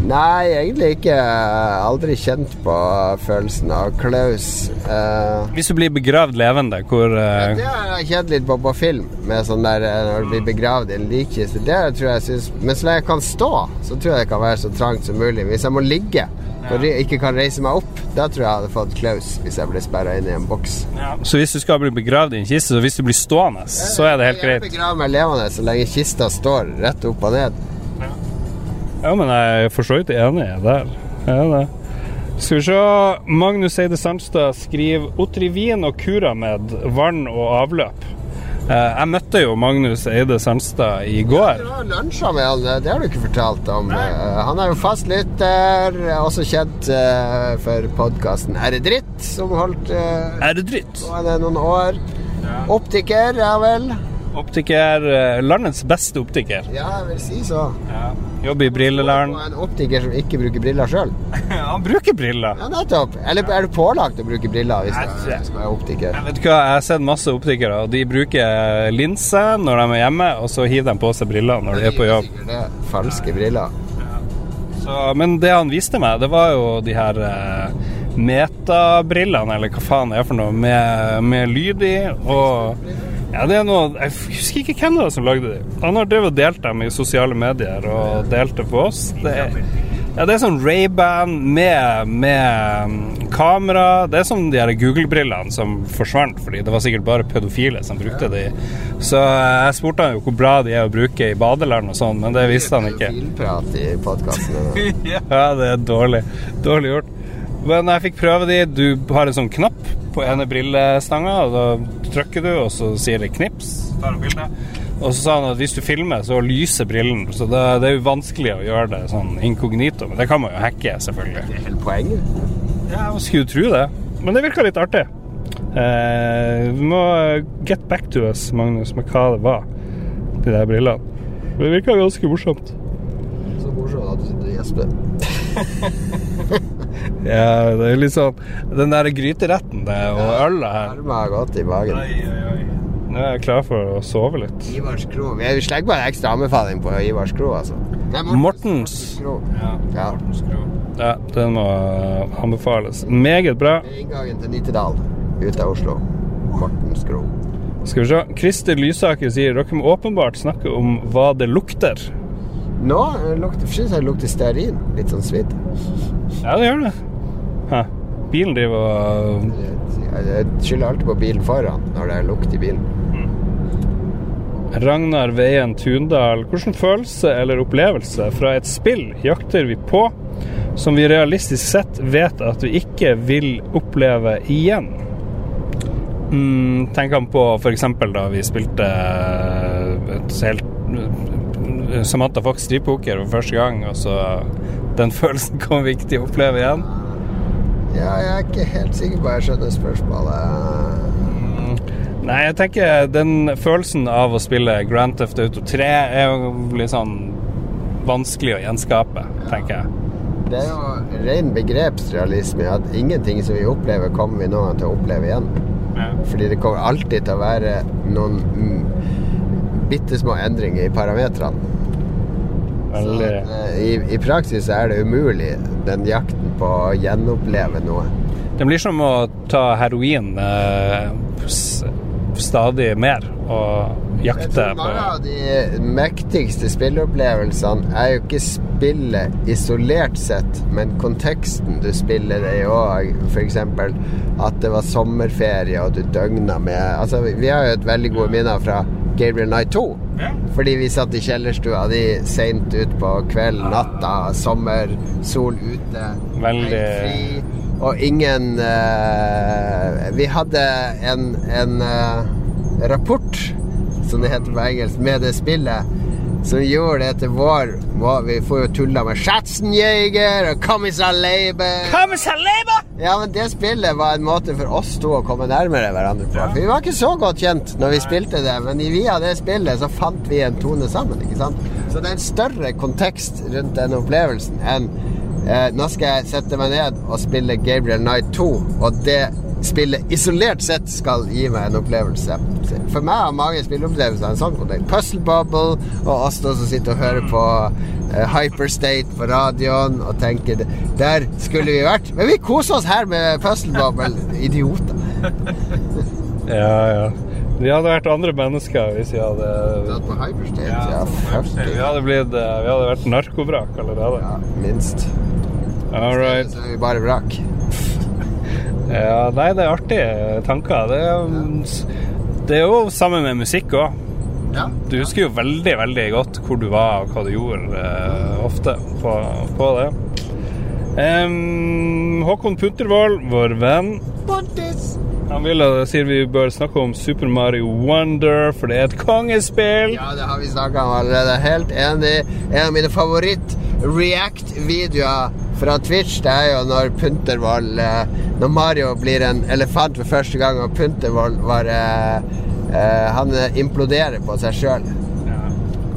Nei, egentlig ikke. Aldri kjent på følelsen av klaus. Uh, Hvis du blir begravd levende, hvor eh, det har jeg kjent litt på på film, med sånn der eh, når du blir begravd i en likkiste. Det tror jeg synes Men så lenge jeg kan stå, så tror jeg det kan være så trangt som mulig. Hvis jeg må ligge og ikke kan reise meg opp, da tror jeg jeg hadde fått klaus hvis jeg ble sperra inn i en boks. Så hvis du skal bli begravd i en kiste, så hvis du blir stående, så er det helt greit? Jeg begraver meg levende så lenge kista står rett opp og ned. Ja, men jeg er for så vidt enig der. Jeg er det. Skal vi se. Magnus Eide Sandstad skriver Otrivin og Curamed, vann og avløp. Eh, jeg møtte jo Magnus Eide Sandstad i går. Du har lunsja med han, det har du ikke fortalt om. Nei. Han er jo fast lytter, også kjent eh, for podkasten Er det dritt, som holdt eh, Er det dritt? på det noen år. Optiker, ja vel. Optiker. eh, Landets beste optiker. Ja, jeg vil si så. Jobber i brilleland. En optiker som ikke bruker briller sjøl. Han bruker briller. Ja, nettopp. Eller er du pålagt å bruke briller hvis Nei, du er- optiker? Jeg vet hva, jeg har sett masse optikere, og de bruker linse når de er hjemme, og så hiver de på seg briller når de er på jobb. Sikkert er Falske briller. Så, men det han viste meg, det var jo de her eh, metabrillene, eller hva faen det er for noe, med, med lyd i. Og ja, det er noe Jeg husker ikke hvem det var som lagde det Han har drevet og delt dem i sosiale medier og delt det på oss. Det er, ja, det er sånn Ray-Ban med, med mm, kamera. Det er som de her Google-brillene som forsvant, fordi det var sikkert bare pedofile som brukte de. Så eh, jeg spurte han jo hvor bra de er å bruke i badeland og sånn, men det visste han ikke. Filmprat i podkasten. Ja, det er dårlig. Dårlig gjort. Men jeg fikk prøve de. Du har en sånn knapp på ene brillestanga, og da trykker du, og så sier det 'knips'. Og så sa han at hvis du filmer, så lyser brillen. Så det, det er jo vanskelig å gjøre det sånn inkognito, men det kan man jo hacke, selvfølgelig. Det er Hele poenget. Ja, man skulle jo tro det. Men det virka litt artig. Eh, vi må get back to us, Magnus, med hva det var, de der brillene. Det virka ganske morsomt. Så morsomt at du sitter og gjesper. Ja, det er sånn Den der gryteretten det, og ølet her Armen har gått i magen. Nå er jeg klar for å sove litt. Ivars Kro. Vi slenger bare ekstra anbefaling på Ivars Kro, altså. Nei, Mortens. Kro. Ja, Ja. ja den må anbefales. Meget bra. Inngangen til Nittedal ute av Oslo. Mortens Kro. Skal vi se. Christer Lysaker sier dere må åpenbart snakke om hva det lukter. Nå eh, lukter, synes jeg det lukter stearin. Litt sånn svidd. Ja, det gjør det. Hæ. Bilen driver og Jeg skylder alltid på bilen foran når det er lukt i bilen. Ragnar Veien Tundal, hvilken følelse eller opplevelse fra et spill jakter vi på som vi realistisk sett vet at vi ikke vil oppleve igjen? Mm, tenker han på f.eks. da vi spilte et helt Samantha Fox stripoker for første gang, og så den følelsen kommer vi ikke til å oppleve igjen. Ja, jeg er ikke helt sikker på jeg skjønner spørsmålet. Nei, jeg tenker den følelsen av å spille Grand Theft Auto 3 er jo litt sånn vanskelig å gjenskape, tenker jeg. Det er jo ren begrepsrealisme at ingenting som vi opplever, kommer vi noen gang til å oppleve igjen. Fordi det kommer alltid til å være noen mm, bitte små endringer i parametrene. Så Veldig eh, i, I praksis er det umulig, den jakten på å gjenoppleve noe. Det blir som å ta heroin eh, stadig mer og jakte på mange av de mektigste spilleopplevelsene er jo ikke spillet isolert sett, men konteksten du spiller det i òg. F.eks. at det var sommerferie og du døgna med Altså, vi- vi har jo et veldig gode minner fra Gabriel Night 2. Fordi vi satt i kjellerstua di seint utpå kveld, natta, sommer, sol ute. Veldig- fri, Og ingen uh, Vi hadde en, en uh, rapport, som det heter på engelsk, med det spillet. Som gjorde det til vår vår- Vi får jo tulla med Schatzenjäger og Kommissar Leiber. Ja, men det spillet var en måte for oss to å komme nærmere hverandre på. For vi var ikke så godt kjent når vi spilte det, men via det spillet så fant vi en tone sammen, ikke sant? Så det er en større kontekst rundt den opplevelsen enn eh, Nå skal jeg sette meg ned og spille Gabriel Knight 2, og det spillet isolert sett skal gi meg en opplevelse. For meg har mange spilleopplevelser en sånn kontekst. Puzzle Bubble og oss som sitter og hører på eh, Hyperstate på radioen og tenker Der skulle vi vært. Men vi koser oss her med Puzzle Bubble. Idioter. Ja, ja. Vi hadde vært andre mennesker hvis vi hadde Dratt på Hyperstate? Ja, ja Vi hadde, blitt, eh, vi hadde vært narkovrak allerede. Ja, minst. All right. Så er vi bare vrak. Ja, nei, det er artige tanker. Det er, det er jo sammen med musikk òg. Ja. Du husker jo veldig, veldig godt hvor du var og hva du gjorde eh, ofte på, på det. Um, Håkon Puntervold, vår venn. Han vil, og sier vi bør snakke om Super Mario Wonder, for det er et kongespill. Ja, det har vi snakka om allerede. Helt enig. En av mine favoritt-react-videoer fra Twitch, det er jo når Puntervold eh, Når Mario blir en elefant for første gang, og Puntervoll var eh, Han imploderer på seg sjøl.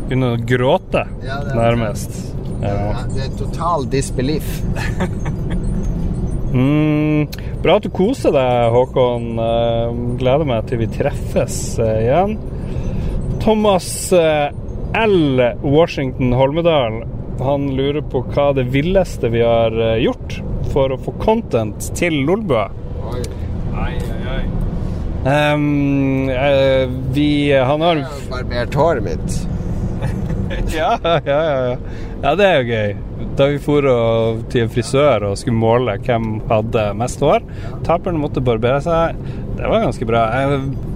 Begynner å gråte, Ja, det er- nærmest. Ja. Det er total disbelief. Mm, bra at du koser deg, Håkon. Eh, gleder meg til vi treffes igjen. Thomas L. Washington Holmedal han lurer på hva det villeste vi har eh, gjort for å få content til Lolbua. Um, uh, vi Han har barbert håret mitt. ja, ja, ja, ja. Ja, det er jo gøy. Da vi for og- til en frisør og skulle måle hvem hadde mest hår, taperen måtte barbere seg. Det var ganske bra. Jeg-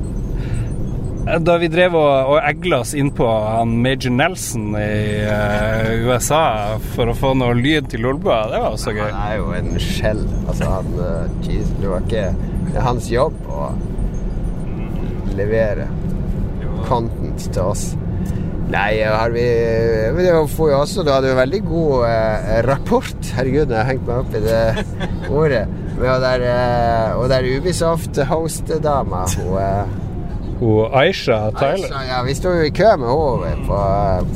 Da vi drev og, og egla oss inn på han Major Nelson i uh, USA for å få noe lyd til Lolbua, det var også gøy. Han er jo en skjell. Altså, han uh, jeez, Det var ikke Det er hans jobb å levere content til oss. Nei, har vi Men det får jo også Du hadde jo veldig god eh, rapport. Herregud, jeg har hengt meg opp i det ordet. Med hun der, eh, der Ubisoft-host-dama. Hun eh, Og Aisha Tyler. Aisha, ja, vi sto jo i kø med henne på,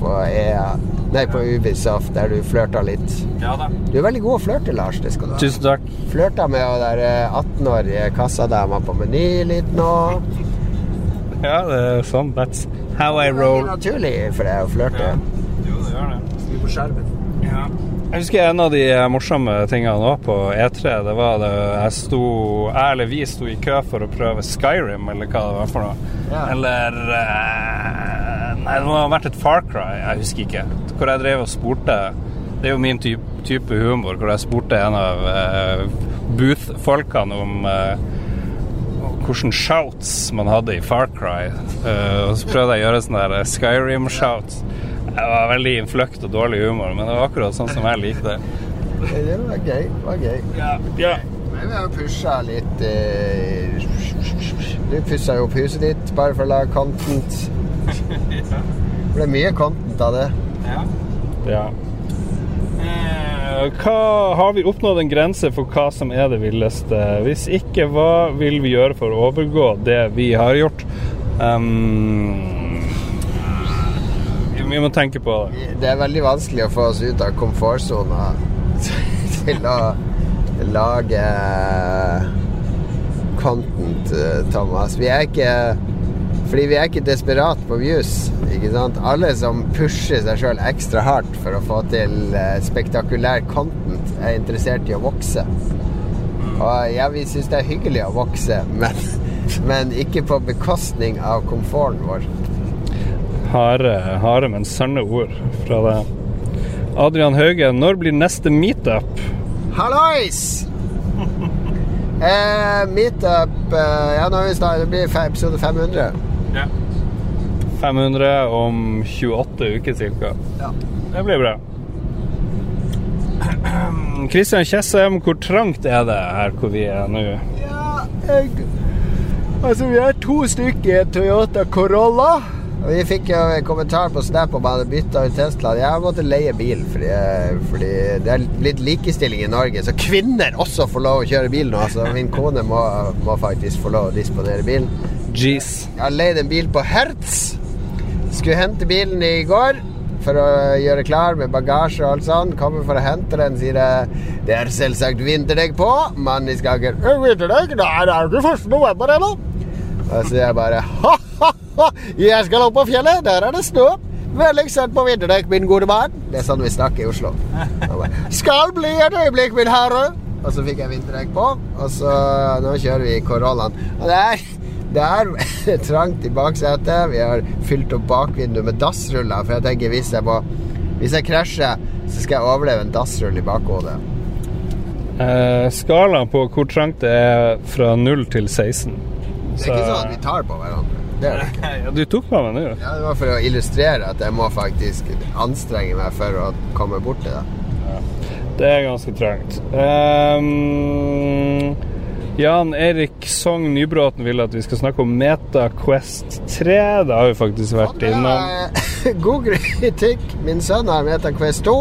på EA Nei, på Ubisoft, der du flørta litt. Ja da. Du er veldig god å flørte, Lars. Det skal du ha. Tusen takk. Flørta med hun der eh, 18-årige kassadama på Meny litt nå. Ja, det er sånn. That's how I Det er roll. naturlig for deg å flørte. Jo, det gjør det. På skjermen. Jeg husker en av de morsomme tingene òg på E3. Det var det jeg sto Jeg eller vi sto i kø for å prøve Skyrim, eller hva det var for noe. Ja. Eller eh, Nei, det må ha vært et Far Cry, jeg husker ikke. Hvor jeg drev og spurte Det er jo min type, type humor, hvor jeg spurte en av uh, booth-folkene om uh, hvordan shouts man hadde i Far Cry. Uh, og så prøvde jeg å gjøre sånne Skyrim-shouts. Det var veldig innfløkt og dårlig humor, men det var akkurat sånn som jeg likte det. Det var gøy. Det var gøy. Ja. Men vi har pusha litt eh, Du pussa jo opp huset ditt bare for å lage content. Det ble mye content av det. ja. ja. Hva, har vi oppnådd en grense for hva som er det villeste? Hvis ikke, hva vil vi gjøre for å overgå det vi har gjort? Um, vi må tenke på det. Det er veldig vanskelig å få oss ut av komfortsona til å lage content, eh, Thomas. Vi er ikke Fordi vi er ikke desperat på views. Ikke sant? Alle som pusher seg sjøl ekstra hardt for å få til eh, spektakulær content, er interessert i å vokse. Og ja, vi syns det er hyggelig å vokse, men, men ikke på bekostning av komforten vår. Harde, harde, men sanne ord fra deg. Adrian Haugen, når blir neste meetup? Hallois! Eh, meetup eh, Ja, nå er vi snart Det blir episode 500. 500 om 28 uker ca. Ja. Det blir bra. Kristian Tjessem, hvor trangt er det her hvor vi er nå? Ja, jeg Altså, vi er to stykker i Toyota Corolla. Vi fikk jo en kommentar på Snap om jeg hadde bytta ut Tesla. Jeg måtte leie bil fordi, fordi det er litt likestilling i Norge. Så kvinner også får lov å kjøre bil nå. Så min kone må, må faktisk få lov å disponere bilen. Jeez. Jeg har leid en bil på Hertz. Skulle hente bilen i går for å gjøre klar med bagasje og alt sånt. Kommer for å hente den, sier jeg. Det er selvsagt vinterdekk på. Mannen i skagen. «Øh, Vinterdekk? Nei, det er jo ikke 1. november ennå. Og så sier jeg bare ha-ha-ha, jeg skal opp på fjellet, der er det snø. Vennligst sett på vinterdekk, min gode mann. Det er sånn vi snakker i Oslo. Skal bli et øyeblikk, min herre. Og så fikk jeg vinterdekk på, og så nå kjører vi Corollaen. Og det er det er trangt i baksetet. Vi har fylt opp bakvinduet med dassruller. For jeg tenker hvis jeg, må, hvis jeg krasjer, så skal jeg overleve en dassrull i bakhodet. Eh, skalaen på hvor trangt det er fra 0 til 16. Det er ikke sånn at vi tar på hverandre. Det er det ikke. Ja, du tok på meg nå. Ja, det var for å illustrere at jeg må faktisk anstrenge meg for å komme bort til det. Det er ganske trangt. Um, Jan Erik Sogn Nybråten vil at vi skal snakke om MetaQuest 3. Det har vi faktisk vært innom. Eh, God kritikk. Min sønn har MetaQuest 2.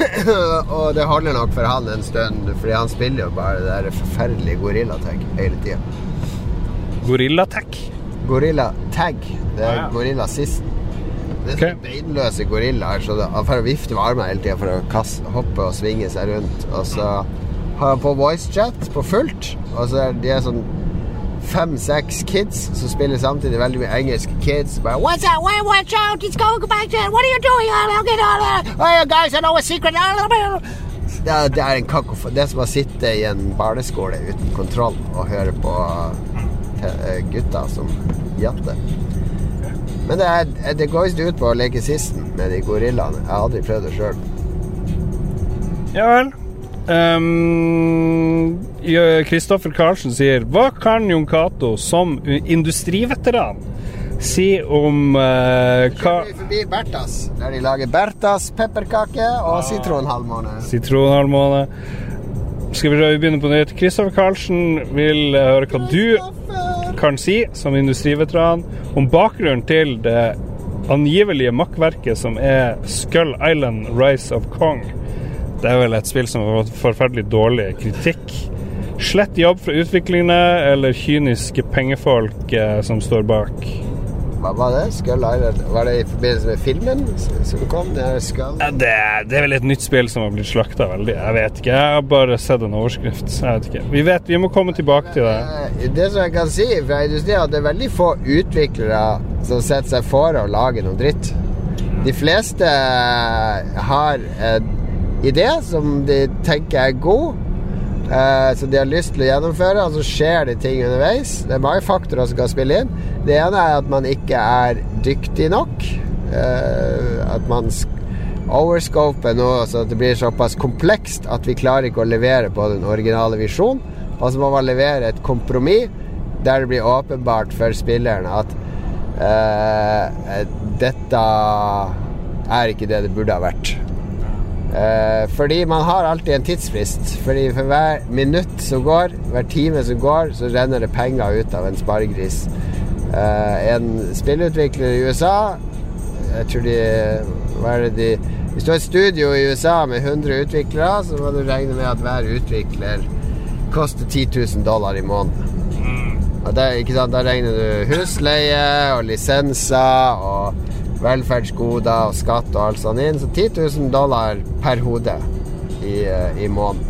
og det holder nok for han en stund, fordi han spiller jo bare det der forferdelige gorillatek hele tida. Gorillatech. Gorillatag. Det er Ah, ja. gorillasisten. Det er okay. beinløse gorillaer, han får vifte med armene hele tida for å kaste, hoppe og svinge seg rundt. Og så har han på voicechat på fullt, og så er de er sånn fem-seks kids som spiller samtidig veldig mye engelske kids. Bare, What's that? Wait, watch out! It's going back there. What are you doing? I'll get out that! Oh, guys, I know a secret. det, er, det er en kakofo. Det er som å sitte i en barneskole uten kontroll og høre på eh, gutter som jatter. Men det, er, det går visst ut på å leke sisten med de gorillaene. Jeg har aldri prøvd det sjøl. Ja vel. Um, Kristoffer Karlsen sier Hva kan Jon Cato som industriveteran si om uh, hva Forbi Bertas, der de lager Bertas pepperkake og sitronhalvmåne. Sitronhalvmåne. Skal vi begynne på nytt? Kristoffer Karlsen vil eh, høre hva du kan si som industriveteran om bakgrunnen til det angivelige makkverket som er Skull Island Rise of Kong. Det er vel et spill som har fått forferdelig dårlig kritikk. Slett jobb fra utviklerne eller kyniske pengefolk eh, som står bak. Hva var det? Skull Island? Var det i forbindelse med filmen som kom? Det Ja, Det, det er vel et nytt spill som har blitt slakta veldig. Jeg vet ikke. Jeg har bare sett en overskrift. Jeg vet ikke. Vi vet, vi må komme tilbake til det. Eh, Det som jeg kan si fra industrien, er at det er veldig få utviklere som setter seg for å lage noe dritt. De fleste har en idé som de tenker er god, eh, som de har lyst til å gjennomføre, og så skjer det ting underveis. Det er mange faktorer som kan spille inn. Det ene er at man ikke er dyktig nok. eh, At man overscoper noe så det blir såpass komplekst at vi klarer ikke å levere på den originale visjonen. Og så må man levere et kompromiss der det blir åpenbart for spillerne at eh, dette er ikke det det burde ha vært. Eh, fordi man har alltid en tidsfrist. Fordi for hver minutt som går, hver time som går, så renner det penger ut av en sparegris. Eh, en spillutvikler i USA Jeg tror de Hva er det de Hvis du har et studio i USA med 100 utviklere, så må du regne med at hver utvikler koster 10 000 dollar i måneden. Og det, ikke sant? Da regner du husleie og lisenser og velferdsgoder og skatt og alt sånt inn. Så 10 000 dollar per hode i, eh, i måneden.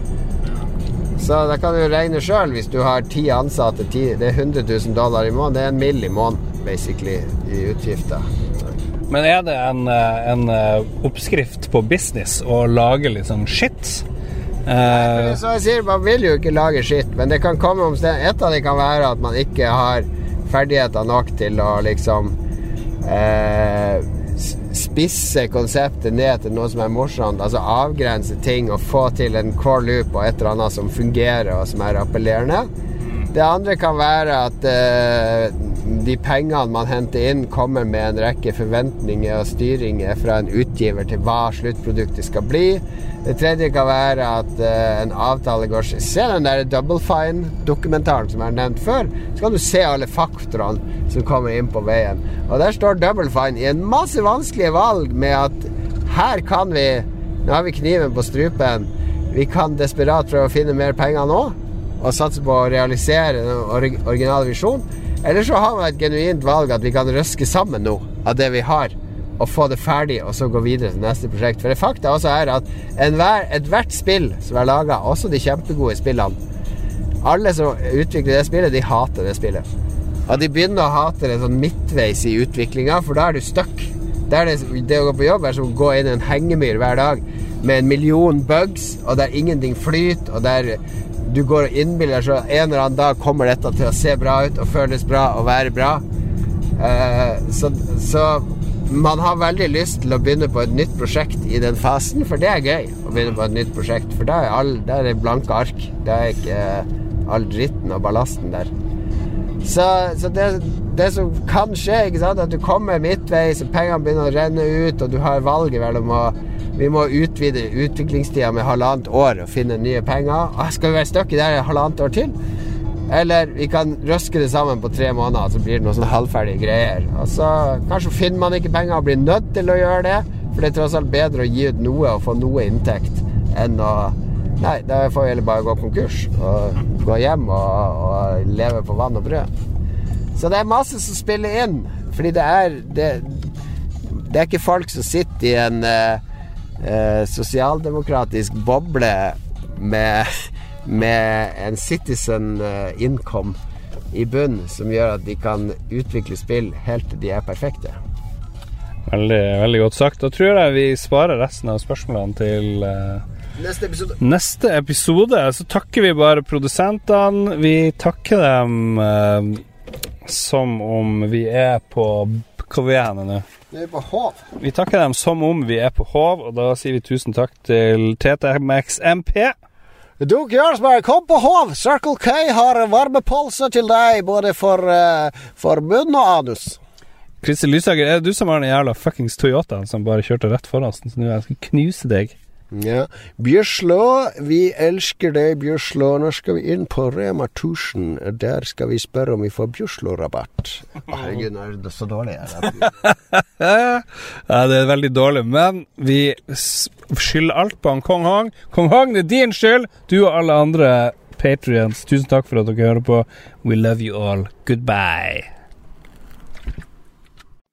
Så da kan du regne sjøl hvis du har ti ansatte. 10, det er 100 000 dollar i måneden. Det er en mill i måneden, basically, i utgifter. Men er det en, eh, en eh, oppskrift på business å lage litt sånn shit? Eh, Så jeg sier, Man vil jo ikke lage skitt, men det kan komme omstendigheter. Et av det kan være at man ikke har ferdigheter nok til å liksom eh, spisse konseptet ned til noe som er morsomt. Altså avgrense ting og få til en core loop og et eller annet som fungerer og som er appellerende. Det andre kan være at eh, de pengene man henter inn, kommer med en rekke forventninger og styringer fra en utgiver til hva sluttproduktet skal bli. Det tredje kan være at eh, en avtale går Se den der Double Fine-dokumentaren som jeg har nevnt før. Så kan du se alle faktorene som kommer inn på veien. Og der står Double Fine i en masse vanskelige valg med at her kan vi Nå har vi kniven på strupen. Vi kan desperat prøve å finne mer penger nå og satse på å realisere den orig originale visjonen. Eller så har man et genuint valg at vi kan røske sammen noe av det vi har, og få det ferdig, og så gå videre til neste prosjekt. For det fakta også er at ethvert spill som er laga, også de kjempegode spillene Alle som utvikler det spillet, de hater det spillet. Og de begynner å hate det sånn midtveis i utviklinga, for da er du stuck. Det, det å gå på jobb er som å gå inn i en hengemyr hver dag med en million bugs, og der ingenting flyter, og der du går og innbiller deg at en eller annen dag kommer dette til å se bra ut og føles bra og være bra. Eh, så, så man har veldig lyst til å begynne på et nytt prosjekt i den fasen, for det er gøy å begynne på et nytt prosjekt. For da er, all, da er det blanke ark. Da er ikke all dritten og ballasten der. Så, så det, det som kan skje, ikke sant, at du kommer midtveis, og pengene begynner å renne ut, og du har valget mellom å Vi må utvide utviklingstida med halvannet år og finne nye penger. Ah, Skal vi være stuck i det her halvannet år til? Eller vi kan røske det sammen på tre måneder, så blir det noen sånn halvferdige greier. Og så Kanskje finner man ikke penger og blir nødt til å gjøre det. For det er tross alt bedre å gi ut noe og få noe inntekt enn å Nei, da får vi heller bare gå konkurs og gå hjem og, og leve på vann og brød. Så det er masse som spiller inn. Fordi det er Det, det er ikke folk som sitter i en eh, eh, sosialdemokratisk boble med, med en citizen eh, income i bunn som gjør at de kan utvikle spill helt til de er perfekte. Veldig, veldig godt sagt. Da tror jeg vi sparer resten av spørsmålene til eh, Neste episode. neste episode. Så takker vi bare produsentene. Vi takker dem som om vi er på Hvor vi er henne nå? Vi er på Hov. Vi takker dem som om vi er på Hov, og da sier vi tusen takk til TTMX MP. Du Jarlsberg, kom på Hov! Circle K har varmepølse til deg, både for, uh, for munn og anus. Kristin Lysager, er det du som har den jævla fuckings Toyotaen som bare kjørte rett foran oss? Så nå jeg skal knuse deg. Ja. Bjørslå, vi elsker deg, Bjørslå. Nå skal vi inn på Rema 1000. Der skal vi spørre om vi får Bjørslå-rabatt. Herregud, nå er det så dårlig her. Ja, det er veldig dårlig, men vi skylder alt på han Kong Hong. Kong Hong, det er din skyld! Du og alle andre patrions, tusen takk for at dere hører på. We love you all. Goodbye.